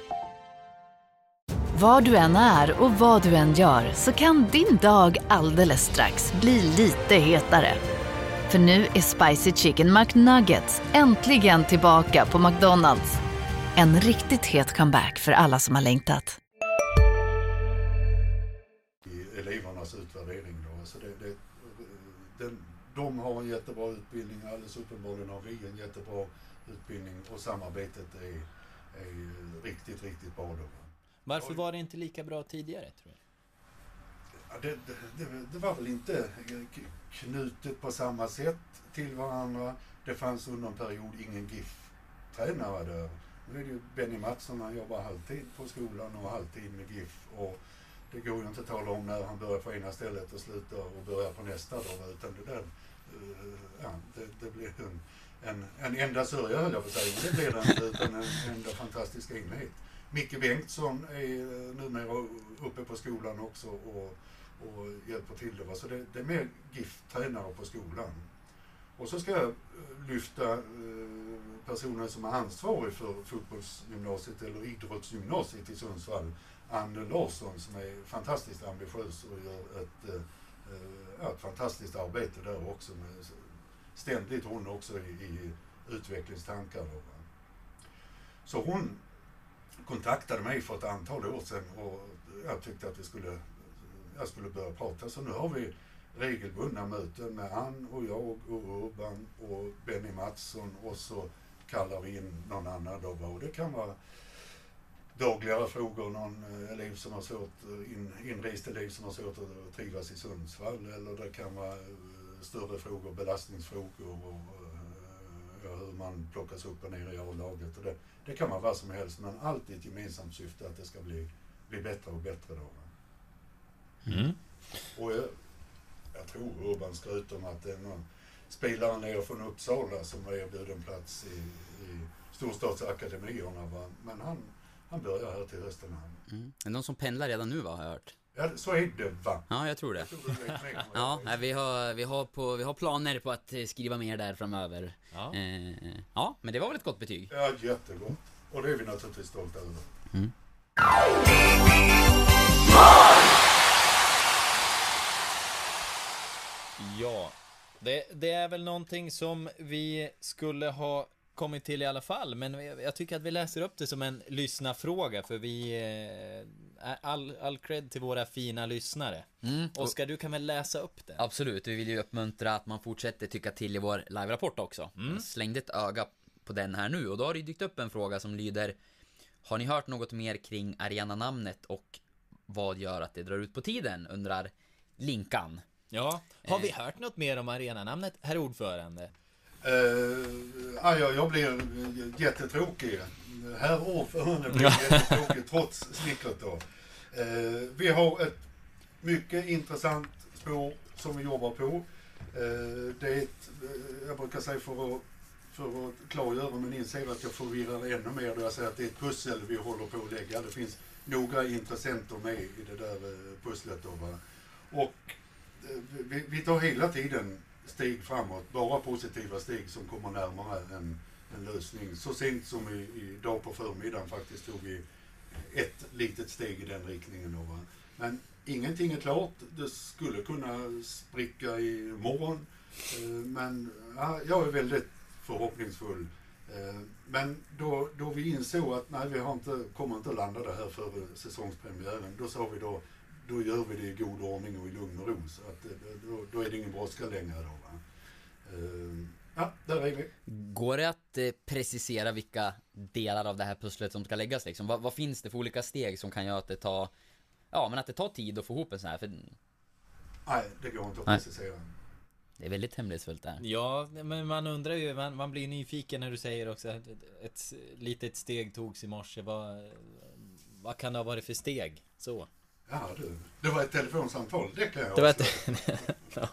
Var du än är och vad du än gör så kan din dag alldeles strax bli lite hetare. För nu är Spicy Chicken McNuggets äntligen tillbaka på McDonalds. En riktigt het comeback för alla som har längtat. i elevernas utvärdering. Då. Så det, det, den, de har en jättebra utbildning, alldeles uppenbarligen har vi en jättebra utbildning och samarbetet är, är riktigt, riktigt bra. Då. Varför var det inte lika bra tidigare tror du? Ja, det, det, det, var väl inte knutet på samma sätt till varandra. Det fanns under en period ingen GIF-tränare där. Nu är det ju Benny Mattsson, han jobbar halvtid på skolan och halvtid med GIF. Och det går ju inte att tala om när han börjar på ena stället och slutar och börjar på nästa. Då, utan det där, eh, ja, det, det blir en, en, en enda sörja höll jag på att säga, men det blir det inte utan en enda fantastisk enhet. Micke Bengtsson är numera uppe på skolan också och, och hjälper till det. Va? Så det, det är mer GIF-tränare på skolan. Och så ska jag eh, lyfta eh, personen som är ansvarig för fotbollsgymnasiet eller idrottsgymnasiet i Sundsvall, Anne Larsson som är fantastiskt ambitiös och gör ett, eh, ett fantastiskt arbete där också. Med, ständigt hon också i, i utvecklingstankar. Så hon kontaktade mig för ett antal år sedan och jag tyckte att vi skulle, jag skulle börja prata. Så nu har vi regelbundna möten med Ann och jag och Urban och Benny Mattsson och så kallar vi in någon annan då. Och det kan vara dagligare frågor, någon eh, elev som har svårt, eh, in, inrest elev som har svårt att trivas i Sundsvall eller det kan vara eh, större frågor, belastningsfrågor och hur man plockas upp och ner i A-laget. Och det, det kan vara vad som helst men alltid ett gemensamt syfte att det ska bli, bli bättre och bättre då. Mm. Och jag, jag tror Urban skryter om att det är någon spelare nere från Uppsala som var erbjuden plats i, i storstadsakademierna. Va? Men han, han börjar här till hösten. Han. Mm. Det är någon som pendlar redan nu va, har jag hört. Ja, så är det va? Ja, jag tror det. Jag tror vad Ja, vi har, vi, har på, vi har planer på att eh, skriva mer där framöver. Ja. Eh, ja, men det var väl ett gott betyg? ja, jättegott. Och det är vi naturligtvis stolta över. Ja, det, det är väl någonting som vi skulle ha kommit till i alla fall, men jag tycker att vi läser upp det som en lyssnarfråga för vi eh, är all, all cred till våra fina lyssnare. Mm. Oskar, du kan väl läsa upp den? Absolut, vi vill ju uppmuntra att man fortsätter tycka till i vår live-rapport också. Jag slängde ett öga på den här nu och då har det dykt upp en fråga som lyder Har ni hört något mer kring arenanamnet och vad gör att det drar ut på tiden? Undrar Linkan. Ja, har vi hört något mer om arenanamnet, herr ordförande? Uh, ja, jag, jag blir eh, jättetråkig. Herr ordförande blir jättetråkig trots snickret då. Eh, vi har ett mycket intressant spår som vi jobbar på. Eh, det är ett, eh, jag brukar säga för att, för att klargöra men inser att jag förvirrar ännu mer då jag säger att det är ett pussel vi håller på att lägga. Det finns några intressenter med i det där eh, pusslet. Då, va? Och eh, vi, vi tar hela tiden steg framåt, bara positiva steg som kommer närmare en, en lösning. Så sent som i, i dag på förmiddagen faktiskt tog vi ett litet steg i den riktningen. Då. Men ingenting är klart. Det skulle kunna spricka i morgon. Eh, men ja, jag är väldigt förhoppningsfull. Eh, men då, då vi insåg att nej, vi har inte, kommer inte att landa det här före säsongspremiären, då sa vi då, då gör vi det i god ordning och i lugn och ro. Så att, då, då är det ingen brådska längre. Då, va? Eh, Ja, där är vi. Går det att eh, precisera vilka delar av det här pusslet som ska läggas liksom? Vad, vad finns det för olika steg som kan göra att det tar Ja men att det tar tid att få ihop en sån här för Nej, det går inte att Nej. precisera. Det är väldigt hemlighetsfullt där Ja, men man undrar ju, man, man blir nyfiken när du säger också att ett, ett litet steg togs i morse. Vad, vad kan det ha varit för steg? Så. Ja, du. Det var ett telefonsamtal, det kan jag Det var ett... ja.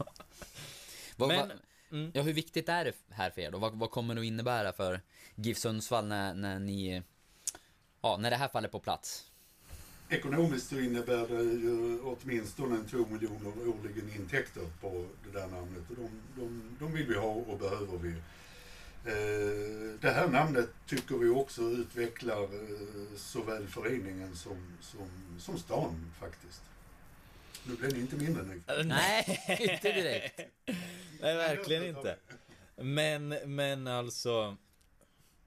Vad, Men- vad, mm. ja, hur viktigt är det här för er då? Vad, vad kommer det att innebära för GIF Sundsvall när, när ni... Ja, när det här faller på plats? Ekonomiskt så innebär det ju åtminstone en 2 miljoner årligen intäkter på det där namnet och de, de, de vill vi ha och behöver vi. Eh, det här namnet tycker vi också utvecklar eh, såväl föreningen som, som, som stan faktiskt. Nu blir ni inte mindre nyfikna. Nej, inte direkt. Nej, verkligen inte. Men, men alltså...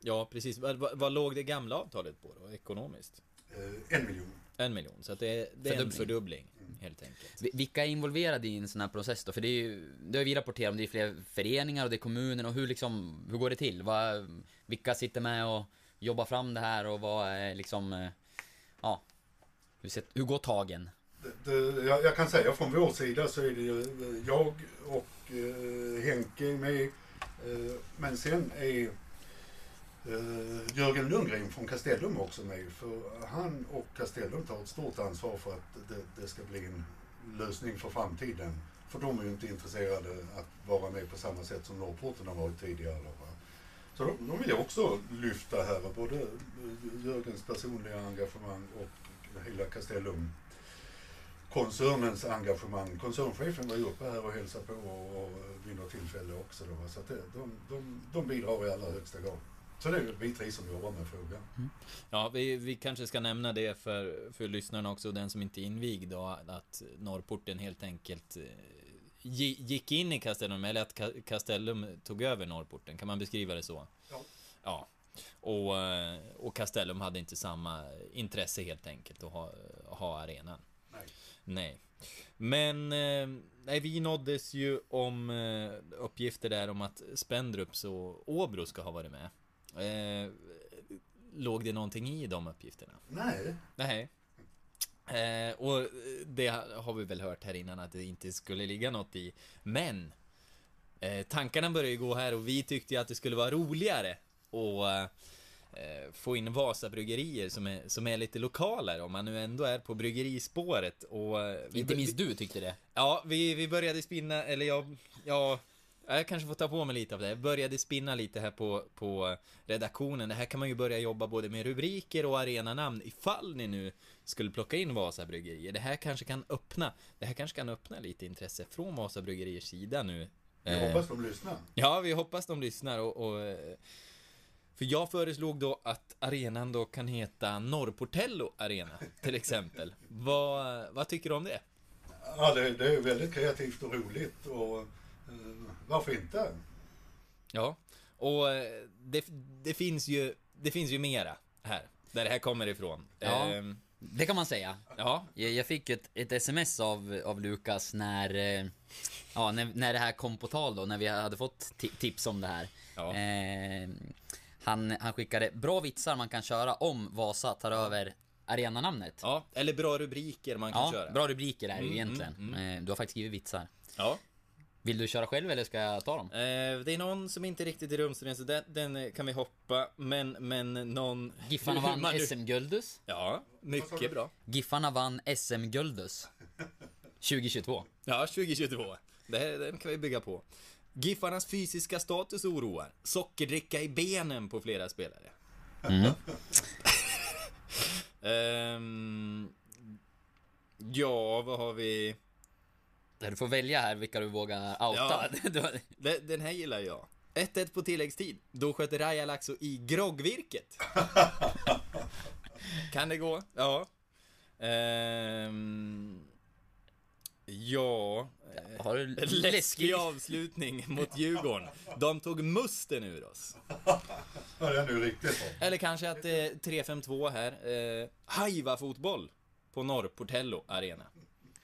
Ja, precis. Vad, vad, låg det gamla avtalet på då, ekonomiskt? Eh, en miljon. En miljon, så att det är, det är en Fördubbling helt enkelt. Vilka är involverade i en sån här process då? För det är ju, det har vi rapporterat om, det är fler föreningar och det är kommunen och hur liksom, hur går det till? Vad, vilka sitter med och jobbar fram det här och vad är liksom, eh, ja, hur, set, hur går tagen? Det, det, jag, jag kan säga från vår sida så är det ju eh, jag och eh, Henke med. Eh, men sen är Eh, Jörgen Lundgren från Castellum också med. För han och Castellum tar ett stort ansvar för att det, det ska bli en lösning för framtiden. För de är ju inte intresserade att vara med på samma sätt som Norrporten har varit tidigare. Va? Så de, de vill jag också lyfta här, både Jörgens personliga engagemang och hela Castellum koncernens engagemang. Koncernchefen var ju uppe här och hälsade på och, och vid något tillfälle också. Då, va? så att det, de, de, de bidrar i allra högsta grad. Så det är vi tre som jobbar med frågan. Ja, vi, vi kanske ska nämna det för, för lyssnarna också, den som inte är invigd då, att Norrporten helt enkelt eh, gi- gick in i Castellum, eller att Ca- Castellum tog över Norrporten, kan man beskriva det så? Ja. Ja. Och, eh, och Castellum hade inte samma intresse helt enkelt att ha, ha arenan. Nej. Nej. Men eh, nej, vi nåddes ju om uppgifter där om att Spendrups och Åbro ska ha varit med. Eh, låg det någonting i de uppgifterna? Nej, Nej. Eh, och det har vi väl hört här innan att det inte skulle ligga något i. Men eh, tankarna började ju gå här och vi tyckte ju att det skulle vara roligare att eh, få in Vasa-bryggerier som är, som är lite lokalare om man nu ändå är på bryggerispåret och... eh, vi- Inte minst du tyckte det. Ja, vi, vi började spinna, eller jag, ja, jag kanske får ta på mig lite av det. Jag började spinna lite här på, på redaktionen. Det här kan man ju börja jobba både med rubriker och arenanamn ifall ni nu skulle plocka in Vasa Bryggerier. Det här kanske kan öppna, det här kanske kan öppna lite intresse från Vasa Bryggeriers sida nu. jag Eh, hoppas de lyssnar. Ja, vi hoppas de lyssnar och, och eh, för jag föreslog då att arenan då kan heta Norrportello Arena, till exempel. vad, vad tycker du om det? Ja, det, det är väldigt kreativt och roligt och eh, varför inte? Ja, och eh, det, det finns ju, det finns ju mera här, där det här kommer ifrån. Ja. Ehm, Det kan man säga. ja, Jag, jag fick ett, ett sms av, av Lukas när, eh, ja, när, när det här kom på tal då, när vi hade fått ti- tips om det här. Ja. Eh, han, han skickade bra vitsar man kan köra om Vasa tar över arenanamnet. ja, eller bra rubriker man kan Ja, köra. bra rubriker är det ju Mm, egentligen. mm, Eh, du har faktiskt skrivit vitsar. Ja. Vill du köra själv eller ska jag ta dem? Eh, det är någon som inte riktigt är rumsren, så den, den kan vi hoppa, men, men någon... Giffarna vann man- SM-guldus. Ja, mycket bra. Giffarna vann SM-guldus. 2022. Ja, 2022. Det den kan vi bygga på. Giffarnas fysiska status oroar. Sockerdricka i benen på flera spelare. Mm. Ehm, ja, vad har vi? Du får välja här vilka du vågar outa. Du- Den, här gillar jag. 1-1 på tilläggstid. Då sköt Raja Laxo i groggvirket. kan det gå? Ja. Ehm, ja. eh, Har du Läskig läskig... avslutning mot Djurgården. De tog musten ur oss. Ja, det är nu riktigt. Eller kanske att det är 3-5-2 här. Eh, Haiva-fotboll på Norrportello Arena.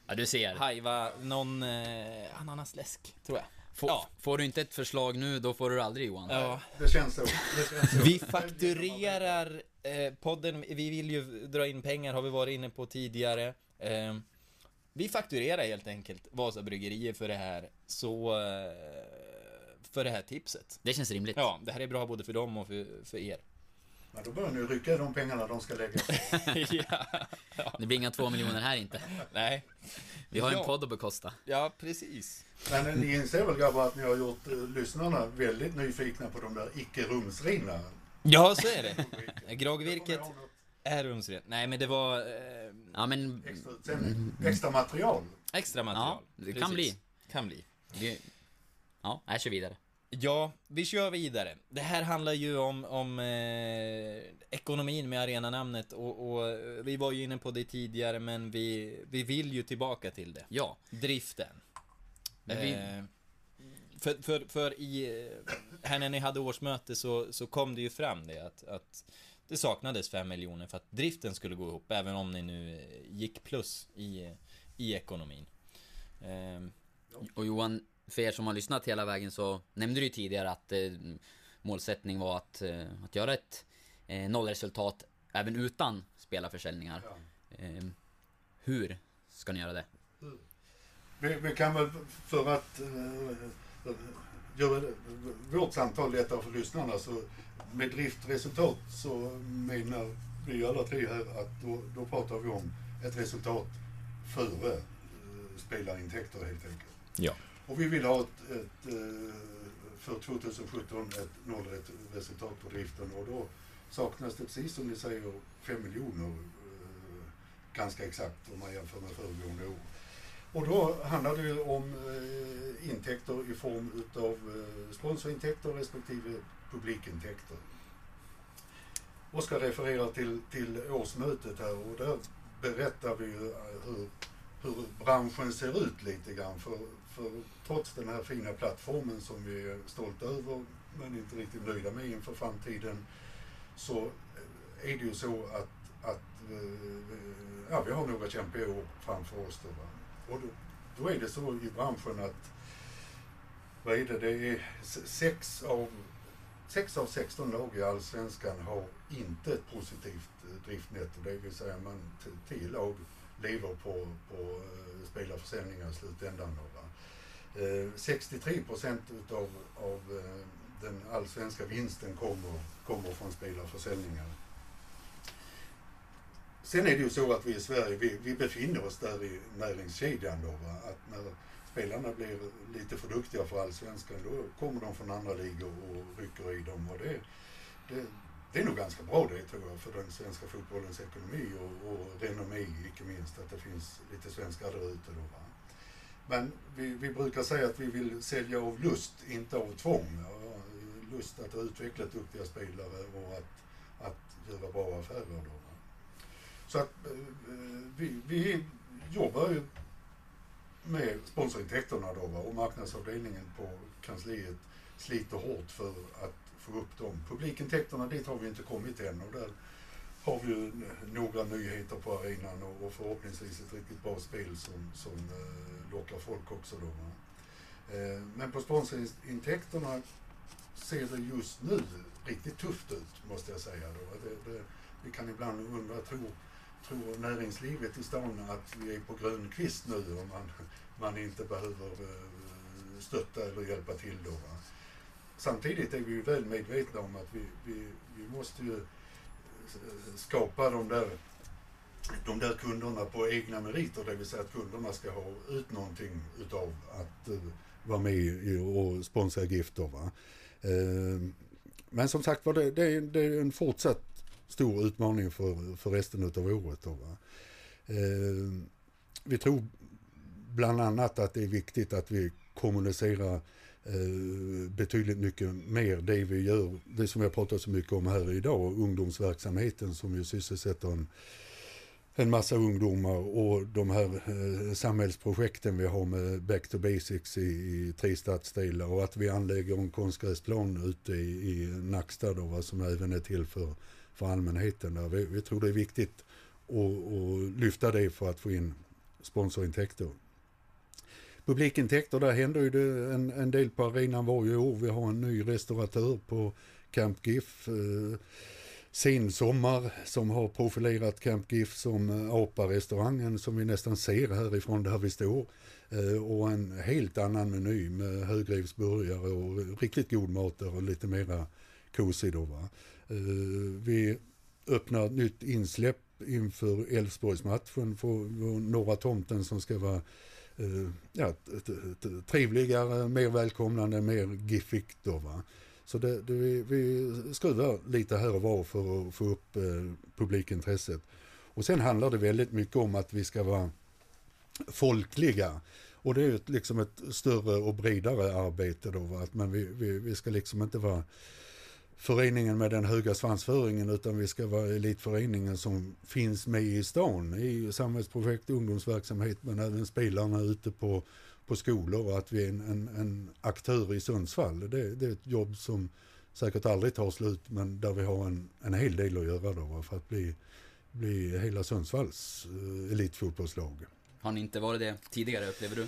Ja, du ser. Haiva, någon eh, ananasläsk, tror jag. Får, Ja. får du inte ett förslag nu, då får du det aldrig Johan. Ja. Det känns så. Det känns så. Vi fakturerar eh, podden, vi vill ju dra in pengar, har vi varit inne på tidigare. Eh, vi fakturerar helt enkelt Vasa Bryggerier för det här, så... Eh, för det här tipset. Det känns rimligt. Ja, det här är bra både för dem och för, för er. Ja, då börjar ni rycka de pengarna de ska lägga. ja. Det blir inga två miljoner här inte. Nej. Vi har ju Ja. en podd att bekosta. Ja, precis. Men ni inser väl grabbar att ni har gjort eh, lyssnarna väldigt nyfikna på de där icke-rumsrena Ja, så är det. Groggvirket är rumsrent. Nej, men det var eh, Ja men, Extra utsändning, extra material. extra material. Ja, det kan bli. Kan bli. det, ja, jag kör vidare. Ja, vi kör vidare. Det här handlar ju om, om eh, ekonomin med arenanamnet och, och eh, vi var ju inne på det tidigare men vi, vi vill ju tillbaka till det. Ja, Driften. Vi- Eh, för, för, för i, eh, här när ni hade årsmöte så, så kom det ju fram det att, att det saknades 5 miljoner för att driften skulle gå ihop även om ni nu eh, gick plus i, i ekonomin. Eh, och Johan, för er som har lyssnat hela vägen så nämnde du ju tidigare att eh, målsättning var att, eh, att göra ett eh, nollresultat även utan spelarförsäljningar. Ja. Eh, hur ska ni göra det? Vi, vi kan väl för att uh, göra det- vårt samtal lättare för lyssnarna så med driftresultat så menar vi alla tre här att då, då pratar vi om ett resultat före uh, spelarintäkter helt enkelt. ja. Och vi vill ha ett, ett eh, för 2017 ett nollresultat på driften och då saknas det precis som ni säger 5 miljoner eh, ganska exakt om man jämför med föregående år. Och då handlar det ju om eh, intäkter i form utav eh, sponsorintäkter respektive publikintäkter. Oskar refererar till, till årsmötet här och där berättar vi ju eh, hur, hur branschen ser ut lite grann. För, för trots den här fina plattformen som vi är stolta över men inte riktigt nöjda med inför framtiden så är det ju så att, att eh, ja, vi har några kämpiga år framför oss. Då, va? Och då, då är det så i branschen att vad är det, det är sex av, sex av 16 lag i Allsvenskan har inte ett positivt eh, driftnetto. Det vill säga man, tio 10 lag lever på, på eh, spelarförsäljningar i slutändan. Va? Eh, 63 procent utav av, eh, den allsvenska vinsten kommer, kommer från spelarförsäljningar. Sen är det ju så att vi i Sverige, vi, vi befinner oss där i näringskedjan då. Va? Att när spelarna blir lite för duktiga för allsvenskan då kommer de från andra ligor och rycker i dem. Och det, det, det är nog ganska bra det tror jag för den svenska fotbollens ekonomi och, och renommé icke minst. Att det finns lite svenskar där ute då. Va? Men vi, vi brukar säga att vi vill sälja av lust, inte av tvång. Lust att utveckla duktiga spelare och att, att göra bra affärer. Då. Så att eh, vi, vi jobbar ju med sponsorintäkterna då va? och marknadsavdelningen på kansliet sliter hårt för att få upp dem. Publikintäkterna dit har vi inte kommit än och där har vi ju några nyheter på arenan och, förhoppningsvis ett riktigt bra spel som, som eh, lockar folk också då. Eh, men på sponsorintäkterna ser det just nu riktigt tufft ut måste jag säga. Då. Det, det, vi kan ibland undra, tror, tror näringslivet i stan att vi är på grön kvist nu och man, man inte behöver eh, stötta eller hjälpa till då. Va? Samtidigt är vi ju väl medvetna om att vi, vi, vi måste ju skapa de där, de där kunderna på egna meriter, det vill säga att kunderna ska ha ut någonting utav att eh, vara med och sponsra gifter. Va? Ehm, men som sagt var, det, det, är- det är en fortsatt stor utmaning för, för resten utav året. Då, va? Eh, Vi tror bland annat att det är viktigt att vi kommunicerar eh, Eh, betydligt mycket mer det vi gör, det som jag pratar så mycket om här idag, ungdomsverksamheten som ju sysselsätter en, en massa ungdomar och de här eh, samhällsprojekten vi har med Back to Basics i, i tre stadsdelar och att vi anlägger en konstgräsplan ute i, i Nacksta då, va, som även är till för, för allmänheten. Där. Vi, vi tror det är viktigt att, att lyfta det för att få in sponsorintäkter. Publikintäkter, där händer ju det en, en del på arenan varje år. Vi har en ny restauratör på Camp GIF. Eh, Sensommar som har profilerat Camp GIF som eh, APA-restaurangen som vi nästan ser härifrån där vi står. Eh, och en helt annan meny med högrevsburgare och riktigt god mat där och lite mera kosig då va. Eh, vi öppnar nytt insläpp inför Elfsborgsmatchen för Norra Tomten som ska vara Eh, ja, trevligare, mer välkomnande, mer giffigt då va. Så det, det, vi, vi skruvar lite här och var för att få upp eh, publikintresset. Och sen handlar det väldigt mycket om att vi ska vara folkliga. Och det är ett, liksom ett större och bredare arbete då. Va? Att men vi, vi, vi ska liksom inte vara föreningen med den höga svansföringen utan vi ska vara elitföreningen som finns med i stan i samhällsprojekt, ungdomsverksamhet men även spelarna ute på, på skolor och att vi är en, en, en aktör i Sundsvall. Det, det, är ett jobb som säkert aldrig tar slut men där vi har en, en hel del att göra då för att bli, bli hela Sundsvalls eh, elitfotbollslag. Har ni inte varit det tidigare upplever du?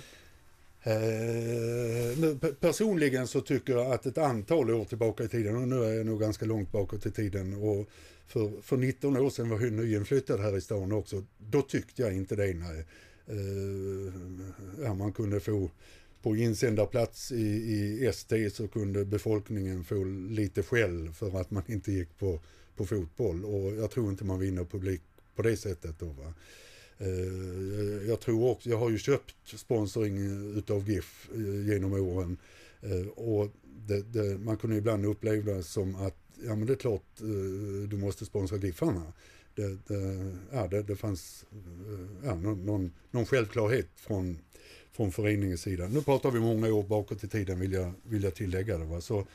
Eh, personligen så tycker jag att ett antal år tillbaka i tiden, och nu är jag nog ganska långt bakåt i tiden, och för, för 19 år sedan var jag nyinflyttad här i stan också, då tyckte jag inte det. Nej. Eh, ja, man kunde få på insändarplats i, i ST så kunde befolkningen få lite skäll för att man inte gick på, på fotboll och jag tror inte man vinner publik på det sättet då. Va? Eh, jag tror också, jag har ju köpt sponsring eh, utav GIF eh, genom åren och det, det, man kunde ibland uppleva det som att ja men det är klart du måste sponsra GIFarna. Det, det, ja, det, det fanns ja, någon, någon, någon självklarhet från, från föreningens sida. Nu pratar vi många år bakåt i tiden vill jag, vill jag tillägga det. Va? Så,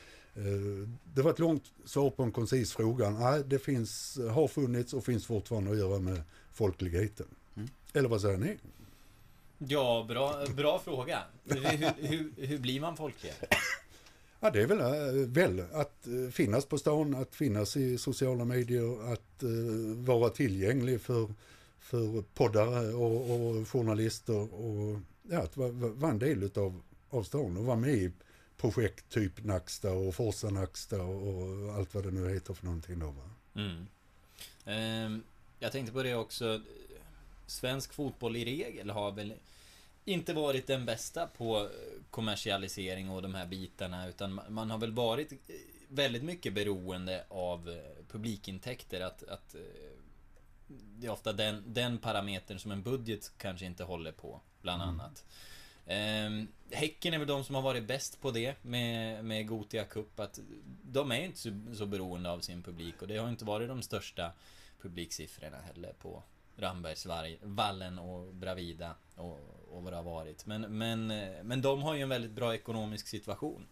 det var ett långt svar på en koncis fråga. Nej, det finns, har funnits och finns fortfarande att göra med folkligheten. Eller vad säger ni? Ja, bra, bra fråga. Hur, hur, hur blir man folklig? Ja, det är väl, äh, väl att äh, finnas på stan, att finnas i sociala medier, att äh, vara tillgänglig för, för poddare och, och journalister och ja, att vara, vara en del utav, av stan och vara med i projekt typ Nacksta och Forsa Nacksta och, allt vad det nu heter för någonting då. Va? Mm. Um, jag tänkte på det också svensk fotboll i regel har väl inte varit den bästa på kommersialisering och de här bitarna utan man har väl varit väldigt mycket beroende av eh, publikintäkter att, att eh, det är ofta den, den parametern som en budget kanske inte håller på, bland mm. annat. Mm. häcken är väl de som har varit bäst på det med, med Gotia Cup. Att de är inte så, så beroende av sin publik och det har inte varit de största publiksiffrorna heller på, Rambergsvallen och Bravida och, och vad det har varit. Men, men, men de har ju en väldigt bra ekonomisk situation.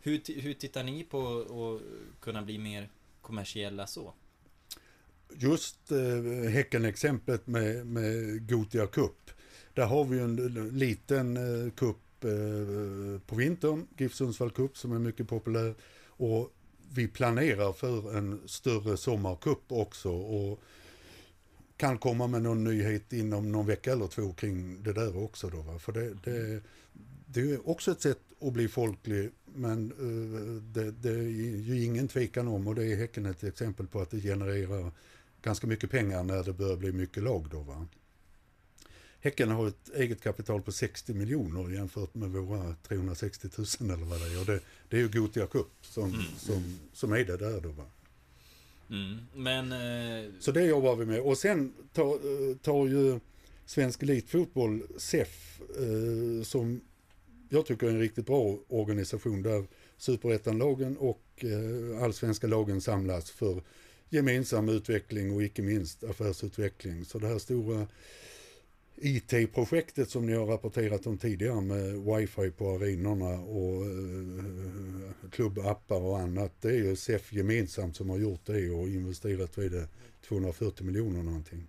Hur, hur tittar ni på att kunna bli mer kommersiella så? Just eh, Häcken-exemplet med, med Gotia Cup. Där har vi en liten eh, cup eh, på vintern, GIF Sundsvall Cup som är mycket populär. Och vi planerar för en större sommarcup också. Och kan komma med någon nyhet inom någon vecka eller två kring det där också. Då, va? För det, det, det är också ett sätt att bli folklig men uh, det, det, är ju ingen tvekan om och det är Häcken ett exempel på att det genererar ganska mycket pengar när det börjar bli mycket lag. Då, va? Häcken har ett eget kapital på 60 miljoner jämfört med våra 360 000 eller vad det är. Och det, det är ju Gotia Cup som, mm. som, som är det där då. Va? Mm, men... Eh... Så det jobbar vi med. Och sen tar, eh, tar ju Svensk Elitfotboll, SEF, eh, som jag tycker är en riktigt bra organisation där superettanlagen och eh, allsvenska lagen samlas för gemensam utveckling och icke minst affärsutveckling. Så det här stora IT-projektet som ni har rapporterat om tidigare med wifi på arenorna och eh, klubbappar och annat. Det är ju SEF gemensamt som har gjort det och investerat vid det 240 miljoner någonting.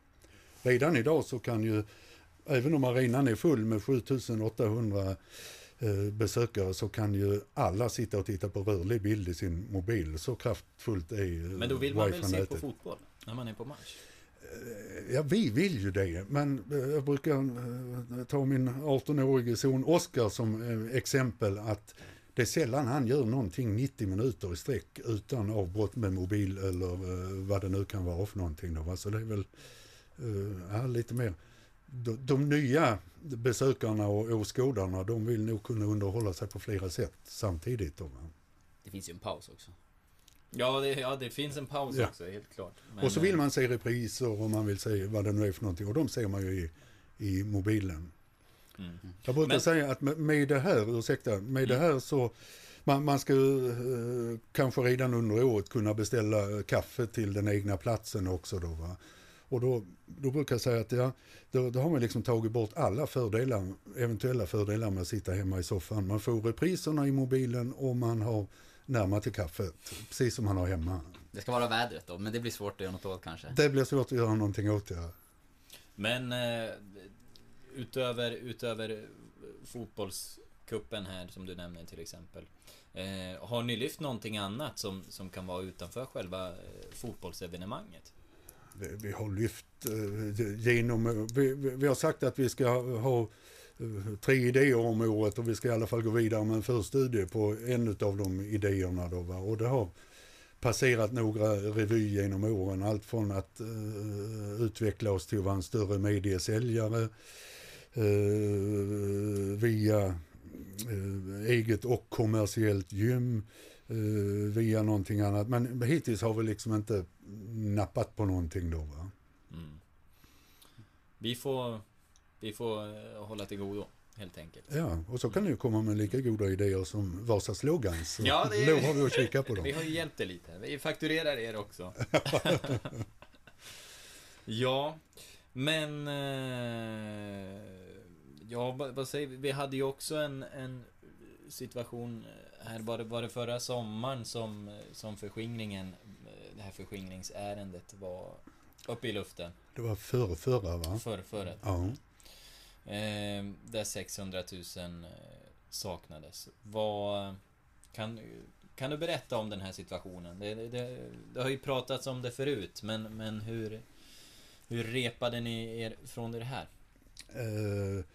Redan idag så kan ju, även om arenan är full med 7800 eh, besökare så kan ju alla sitta och titta på rörlig bild i sin mobil. Så kraftfullt är eh, Men då vill man väl se på fotboll när man är på match? Eh, ja, vi vill ju det, men eh, jag brukar eh, ta min 18-årige son Oskar som exempel att det är sällan han gör någonting 90 minuter i sträck utan avbrott med mobil eller vad det nu kan vara för någonting. Då, Så det är väl ja, lite mer. De, de nya besökarna och åskådarna, de vill nog kunna underhålla sig på flera sätt samtidigt. Då, det finns ju en paus också. Ja det, ja, det finns en paus Ja. också, helt klart. Men, och så vill eh, man se repriser och man vill se vad det nu är för någonting. Och de ser man ju i, i mobilen. Mm. Jag brukar Men- säga att med, med det här, ursäkta, med det Mm. här så man, man ska eh, kanske redan under året kunna beställa kaffe till den egna platsen också då va. Och då, då brukar jag säga att ja, då, då har man liksom tagit bort alla fördelar, eventuella fördelar med att sitta hemma i soffan. Man får repriserna i mobilen och man har närmare till kaffet, precis som man har hemma. Det ska vara vädret då, men det blir svårt att göra något åt kanske. Det blir svårt att göra någonting åt det. Men eh, utöver, utöver fotbollskuppen här som du nämner till exempel. Eh, har ni lyft någonting annat som, som kan vara utanför själva eh, fotbollsevenemanget? Vi, vi har lyft eh, genom, vi, vi, vi har sagt att vi ska ha tre idéer om året och vi ska i alla fall gå vidare med en förstudie på en av de idéerna då va. Och det har passerat några revy genom åren. Allt från att uh, utveckla oss till att vara en större mediesäljare uh, via uh, eget och kommersiellt gym via någonting annat. Men hittills har vi liksom inte nappat på någonting då va. Mm. Vi får, vi får eh, hålla till godo, helt enkelt. Ja, och så kan ju komma med lika goda idéer som Vasas slogans. Ja, det är- Då har vi att kika på dem. Vi har ju hjälpt er lite. Vi fakturerar er också. ja, men... Eh, ja, vad, säger vi? Vi hade ju också en, en situation här, var det, var det förra sommaren som, som förskingringen, det här förskingringsärendet var uppe i luften. Det var förr, förra va? För, förra. Ja. Ehm, eh, där 600 000 saknades. Vad... Kan, kan du berätta om den här situationen? Det, det, det, det har ju pratats om det förut, men, men hur... Hur repade ni er från det här? Eh,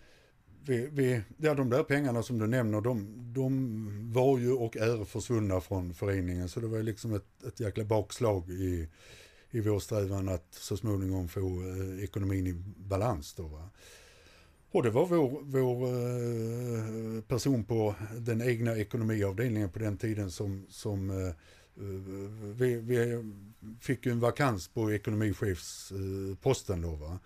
vi, vi, ja, de där pengarna som du nämner, de, de var ju och är försvunna från föreningen. Så det var ju liksom ett, ett jäkla bakslag i, i vår strävan att så småningom få eh, ekonomin i balans. Då, va? Och det var vår, vår eh, person på den egna ekonomiavdelningen på den tiden som, som eh, eh, vi, vi fick en vakans på ekonomichefsposten då. Va?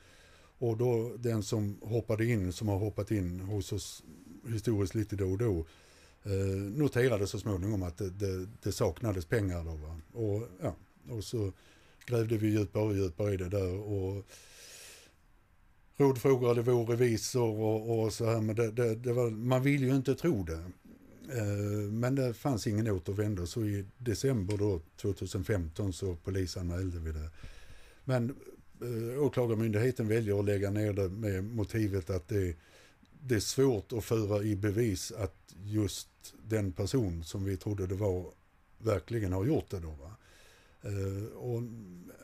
Och då den som hoppade in, som har hoppat in hos oss historiskt lite då och då, noterade så småningom att det, det, det saknades pengar då. Va? Och, ja, och så grävde vi djupare och djupare i det där och rådfrågade vår revisor och, och så här, men det, det, det var, man vill ju inte tro det. Eh, men det fanns ingen återvändo så i december då 2015 så polisanmälde vi det. Men eh, åklagarmyndigheten väljer att lägga ner det med motivet att det, det är svårt att föra i bevis att just den person som vi trodde det var verkligen har gjort det då. Va? Eh, och,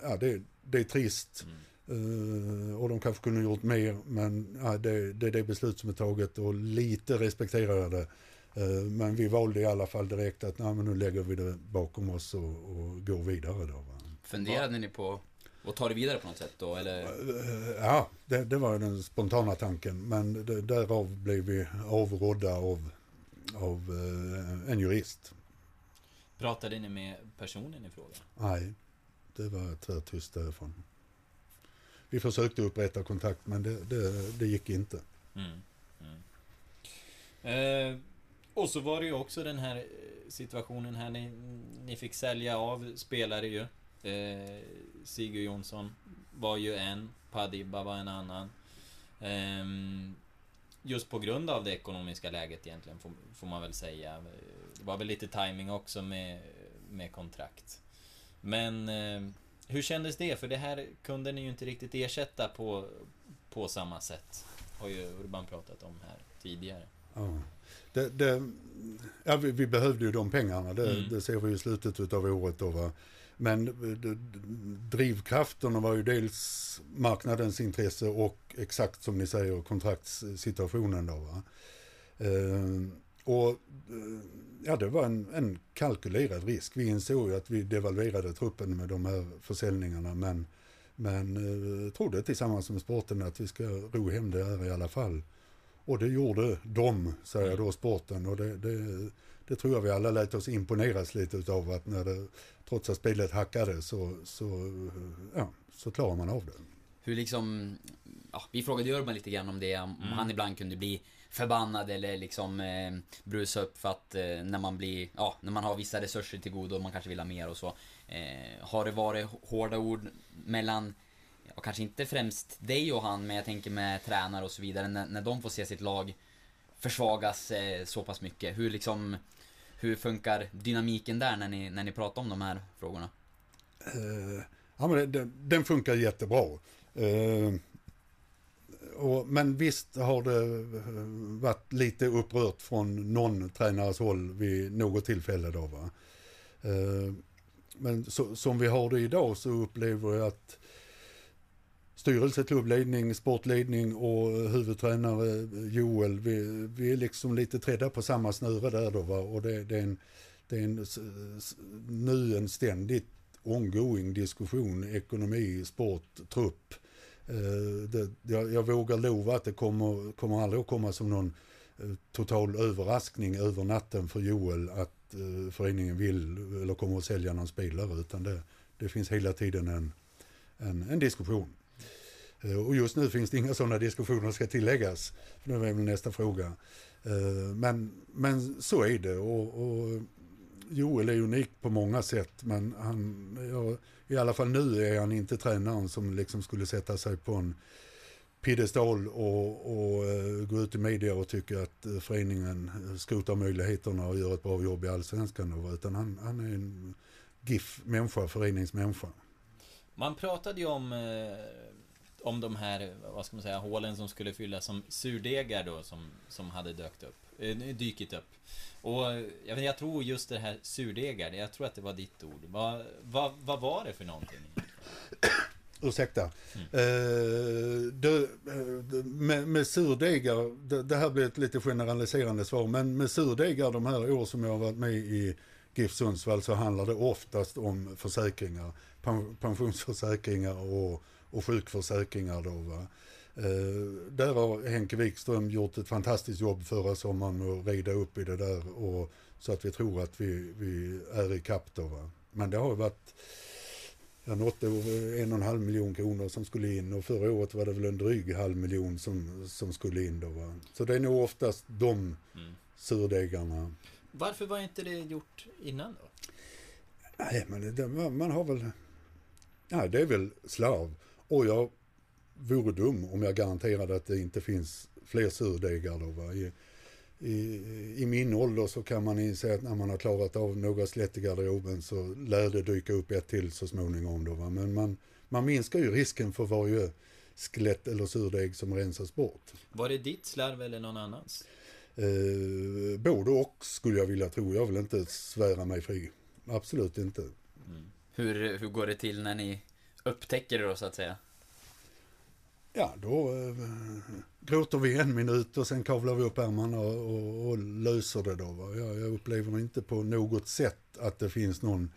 ja, det, det är trist. Mm. Eh, och de kanske kunde gjort mer men ja, det, det är det beslut som är taget och lite respekterar jag det. Eh, men vi valde i alla fall direkt att nej, men nu lägger vi det bakom oss och, och går vidare då. Va? Funderade ni på att ta det vidare på något sätt då, eller? Eh, Ja, det, det var den spontana tanken. Men det, därav blev vi avrådda av, av en jurist. Pratade ni med personen i fråga? Nej, det var tvärtyst därifrån. Vi försökte upprätta kontakt men det, det, det gick inte. Mm. Mm. Eh, och så var det ju också den här eh, situationen här ni, ni fick sälja av spelare ju. Eh, Sigurd Jonsson var ju en, Padibba var en annan. Eh, just på grund av det ekonomiska läget egentligen, får, får man väl säga. Det var väl lite timing också med, med kontrakt. Men eh, hur kändes det? För det här kunde ni ju inte riktigt ersätta på, på samma sätt. Har ju Urban pratat om här tidigare. Ja. Det, det, ja, vi, vi behövde ju de pengarna, det, Mm. det ser vi i slutet av året. Då, va? Men eh, d- d- drivkrafterna var ju dels marknadens intresse och exakt som ni säger kontraktssituationen. Då, va? Eh, och eh, ja, det var en, en kalkylerad risk. Vi insåg ju att vi devalverade truppen med de här försäljningarna men, men eh, trodde tillsammans med sporten att vi ska ro hem det här i alla fall. Och det gjorde de, säger då sporten. Och det, det, det tror jag vi alla lät oss imponeras lite utav att när det, trots att spelet hackade så, så, ja, så klarar man av det. Hur liksom, ja, vi frågade Urban lite grann om det, om mm. han ibland kunde bli förbannad eller liksom eh, brusa upp för att eh, när man blir, ja, när man har vissa resurser till godo och man kanske vill ha mer och så. Eh, har det varit hårda ord mellan, ja, kanske inte främst dig och han, men jag tänker med tränare och så vidare, när, när de får se sitt lag försvagas eh, så pass mycket. Hur liksom, hur funkar dynamiken där när ni, när ni pratar om de här frågorna? Uh, ja, men det, den funkar jättebra. Uh, och, men visst har det eh, varit lite upprört från någon tränares håll vid något tillfälle då va. Eh, men så, som vi har det idag så upplever jag att styrelse, klubbledning, sportledning och huvudtränare eh, Joel, vi, vi är liksom lite trädda på samma snöre där då va? och det, det, är en, det är en, nu en ständigt ongoing diskussion, ekonomi, sport, trupp. Eh, det, jag, jag vågar lova att det kommer, kommer aldrig att komma som någon eh, total överraskning över natten för Joel att eh, föreningen vill eller kommer att sälja någon spelare utan det, det finns hela tiden en, en, en diskussion. Eh, och just nu finns det inga sådana diskussioner ska tilläggas. Det är väl nästa fråga. Eh, men, men så är det och, och Joel är unik på många sätt men han, jag i alla fall nu är han inte tränaren som liksom skulle sätta sig på en piedestal och, och uh, gå ut i media och tycka att uh, föreningen eh, skrotar möjligheterna och gör ett bra jobb i allsvenskan. Utan han, han är en GIF-människa, föreningsmänniska. Man pratade ju om om de här, vad ska man säga, hålen som skulle fyllas som surdegar då som, som hade dykt upp, eh, dykit upp. Och jag, jag tror just det här surdegar, jag tror att det var ditt ord. Vad, vad, vad var det för någonting? Ursäkta. Mm. Eh, det, eh, med, med surdegar, det, det, här blir ett lite generaliserande svar, men med surdegar de här år som jag har varit med i GIF Sundsvall så handlar det oftast om försäkringar, pensionsförsäkringar och och sjukförsäkringar då. Va? Eh, där har Henke Wikström gjort ett fantastiskt jobb förra sommaren med att reda upp i det där och så att vi tror att vi, vi är i kapp då. Va? Men det har varit Ja, något en och en halv miljon kronor som skulle in och förra året var det väl en dryg halv miljon som, som skulle in då. Va? Så det är nog oftast de mm. surdegarna. Varför var inte det gjort innan då? Nej, men det, man har väl... Nej, det är väl slarv. Och jag vore dum om jag garanterade att det inte finns fler surdegar då. I, i, I min ålder så kan man inse att när man har klarat av några slätt i garderoben så lär det dyka upp ett till så småningom. Då, va? Men man, man minskar ju risken för varje skelett eller surdeg som rensas bort. Var det ditt slarv eller någon annans? Eh, både och skulle jag vilja tro. Jag vill inte svära mig fri. Absolut inte. Mm. Hur, hur går det till när ni upptäcker det då så att säga? Ja, då eh, gråter vi en minut och sen kavlar vi upp ärmarna och, och, och löser det då. Va? Jag, jag upplever inte på något sätt att det finns någon,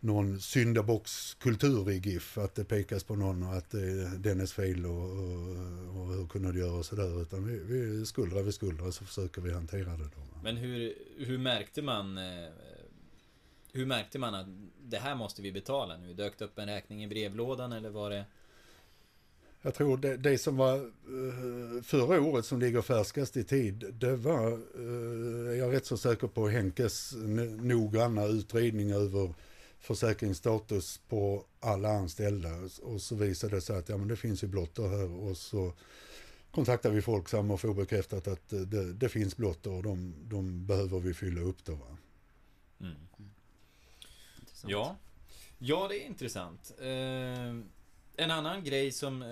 någon syndabockskultur i GIF. Att det pekas på någon och att det är dennes fel och, och, och hur kunde du göra och sådär. Utan vi, vi skuldra vid skuldra så försöker vi hantera det då. Va? Men hur, hur märkte man eh, hur märkte man att det här måste vi betala nu? Dök det upp en räkning i brevlådan eller var det? Jag tror det, det som var uh, förra året som ligger färskast i tid, det var, uh, jag är rätt så säker på Henkes noggranna utredning över försäkringsstatus på alla anställda. Och så visade det sig att ja, men det finns ju blotter här och så kontaktar vi Folksam och får bekräftat att det, det finns blotter och de, de behöver vi fylla upp då. Va? Mm. Ja, ja det är intressant. Eh, en annan grej som, eh,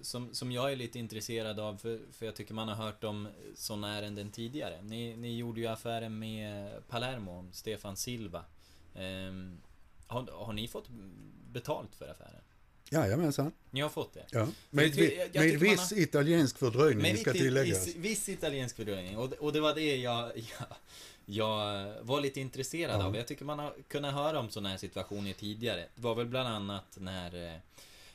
som, som jag är lite intresserad av, för, för jag tycker man har hört om sådana ärenden tidigare. Ni, ni gjorde ju affären med Palermo, Stefan Silva. Eh, har, har ni fått betalt för affären? Jajamensan. Ni har fått det? Ja. Med, jag, jag med viss har... italiensk fördröjning, med ska tilläggas. Viss italiensk fördröjning. Och, och det var det jag, jag, jag var lite intresserad ja. av. Jag tycker man har kunnat höra om sådana här situationer tidigare. Det var väl bland annat när eh,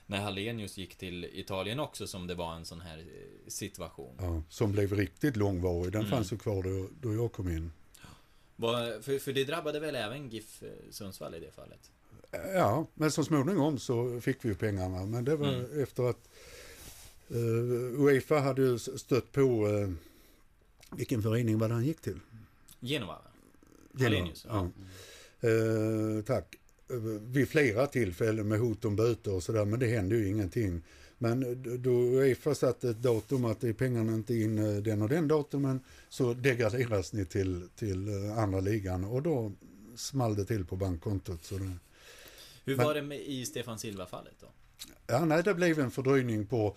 när Hallenius gick till Italien också som det var en sån här eh, situation. Ja, som blev riktigt långvarig. Den mm. fanns ju kvar då, då jag kom in. Vad- för, för det drabbade väl även GIF eh, Sundsvall i det fallet? Ja, men så småningom så fick vi ju pengarna. Men det var Mm. efter att uh, Uefa hade ju stött på uh, vilken förening var det han gick till? Genova? va? Genova, Hallenius, ja. Eh, tack. Eh, Vid flera tillfällen med hot om böter och sådär, men det hände ju ingenting. Men då Uefa satte ett datum att det är pengarna inte in den och den datumen så degraderas ni till, till andra ligan och då small det till på bankkontot. Så det, Hur Men- var det med, i Stefan Silva-fallet då? ja, nej, det blev en fördröjning på,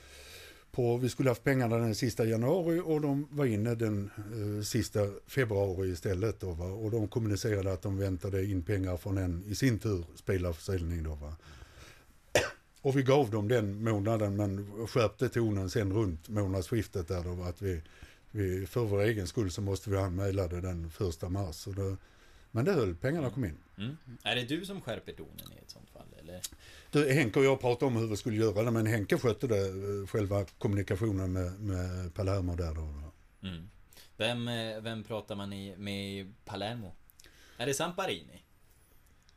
på, vi skulle haft pengarna den sista januari och de var inne den eh, sista februari istället. Då, va? Och de kommunicerade att de väntade in pengar från en i sin tur spelarförsäljning. Då, va? Och vi gav dem den månaden men skärpte tonen sen runt månadsskiftet där då, att vi, vi för vår egen skull så måste vi anmäla det den första mars. Så det, men det höll, pengarna kom in. Mm. Är det du som skärper tonen i ett sånt fall? Eller? Du, Henke och jag pratade om hur vi skulle göra det men Henke skötte det, eh, själva kommunikationen med, med Palermo där då. Mm. Vem, eh, vem pratar man i, med i Palermo? Är det Samparini?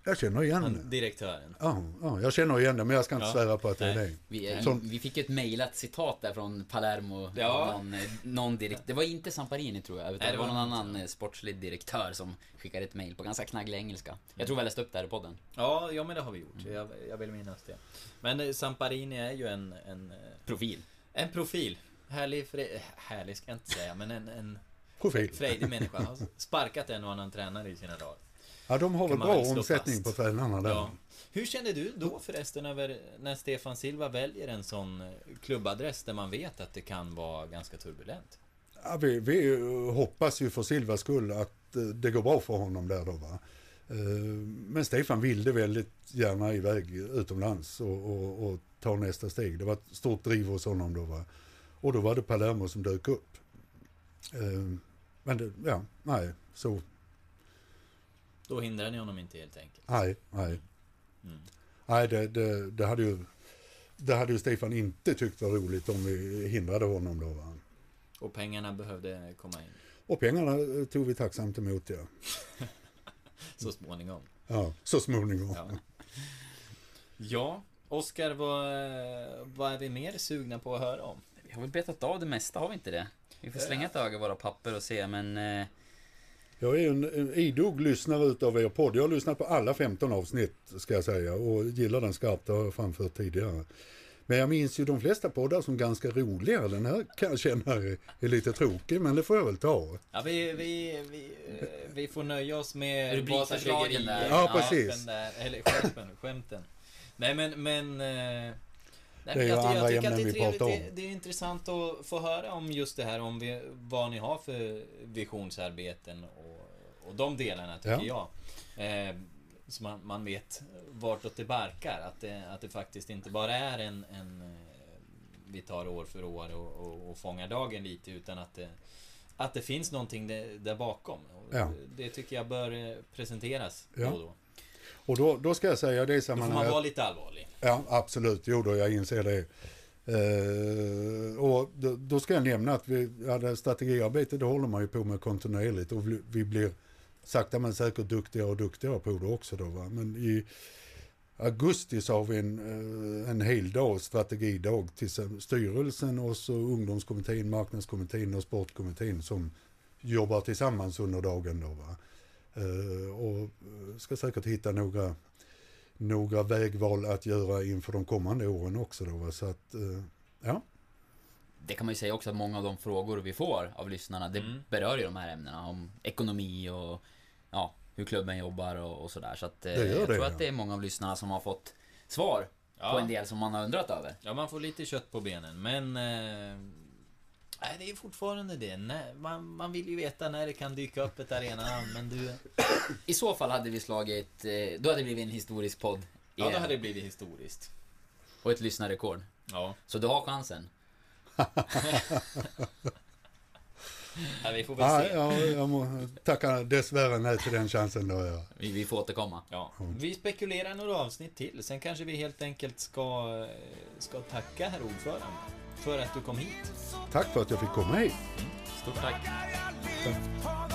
Jag känner igen Han, direktören? Ja, ja, jag känner igen det men jag ska inte Ja. svära på att det är det. Vi, eh, Som- vi fick ju ett mejlat citat där från Palermo. Ja. Någon, eh, någon direkt, det var inte Samparini tror jag, utan Nej, det var någon annan eh, sportslig direktör som skickade ett mejl på ganska knagglig engelska. Jag tror vi läste upp det här i podden. Ja, ja men det har vi gjort. Jag, jag vill minnas det. Men Samparini är ju en, en, Profil. en profil. Härlig, fre, eh, härlig ska jag inte säga, men en, en Profil. frejdig människa. Har sparkat en och annan tränare i sina dagar. Ja, de har väl bra omsättning på tränarna där. Ja. Hur kände du då förresten över när Stefan Silva väljer en sån eh, klubbadress där man vet att det kan vara ganska turbulent? Ja, vi, vi hoppas ju för Silvas skull att eh, det går bra för honom där då va. Eh, Men Stefan ville väldigt gärna iväg utomlands och, och, och ta nästa steg. Det var ett stort driv hos honom då va. Och då var det Palermo som dök upp. Men det, ja, nej, så, Då hindrar ni honom inte helt enkelt. nej, nej. Mm. Nej, det, det, det, hade ju, det hade ju Stefan inte tyckt var roligt om vi hindrade honom då va. Och pengarna behövde komma in Och pengarna eh, tog vi tacksamt emot ja. så småningom. Ja, så småningom. Ja, ja Oskar, vad, eh, vad är vi mer sugna på att höra om? Vi har väl betat av det mesta, har vi inte det? Vi får slänga ett öga i våra papper och se, men... Jag är en, en idog lyssnare utav er podd. Jag har lyssnat på alla 15 avsnitt ska jag säga och gillar den skarpt, det har jag framfört tidigare. Men jag minns ju de flesta poddar som ganska roliga. Den här kan jag känna är, lite tråkig, men det får jag väl ta. Ja, vi, vi, vi, vi får nöja oss med Rubrikförslagen där. Ja, precis. Där, eller skämten, skämten. Nej men, men... eh, Nej, Det är ju jag, jag andra tycker att det ämnen är vi trevligt, pratar om. det, det är intressant att få höra om just det här, om vi, vad ni har för visionsarbeten och, och de delarna tycker jag. Eh, så man, man vet vartåt det barkar, att det, att det faktiskt inte bara är en, en eh, vi tar år för år och, och, och fångar dagen lite, utan att det, att det finns någonting där, där bakom. Ja. Det tycker jag bör eh, presenteras Ja. då och då. Och då, då ska jag säga i det Då får man sammanhanget. vara lite allvarlig. Ja, absolut. Jo då, jag inser det. Eh, och då, då ska jag nämna att vi, ja, det här strategiarbete det håller man ju på med kontinuerligt och vi blir sakta men säkert duktigare och duktigare på det också då. Va? Men i augusti så har vi en, eh, en hel dag, strategidag till styrelsen och så ungdomskommittén, marknadskommittén och sportkommittén som jobbar tillsammans under dagen då. Va? Eh, och eh, ska säkert hitta några några vägval att göra inför de kommande åren också då. va. Så att, ja. det kan man ju säga också att många av de frågor vi får av lyssnarna, det Mm. berör ju de här ämnena. Om ekonomi och ja, hur klubben jobbar och, och sådär. Så att, eh, jag det, tror ja. att det är många av lyssnarna som har fått svar på en del som man har undrat över. Ja, man får lite kött på benen, men... Eh, nej, det är fortfarande det. När, man, man vill ju veta när det kan dyka upp ett arenanamn, men du... I så fall hade vi slagit, eh, då hade det blivit en historisk podd. Ja, då hade det blivit historiskt. Och ett lyssnarrekord. Ja. Så du har chansen. ja vi får väl se. ja, jag må tacka dessvärre nej till den chansen då. Ja. Vi, vi får återkomma. Ja, vi spekulerar några avsnitt till. Sen kanske vi helt enkelt ska, ska tacka herr ordförande för att du kom hit. Tack för att jag fick komma hit. Stort tack. På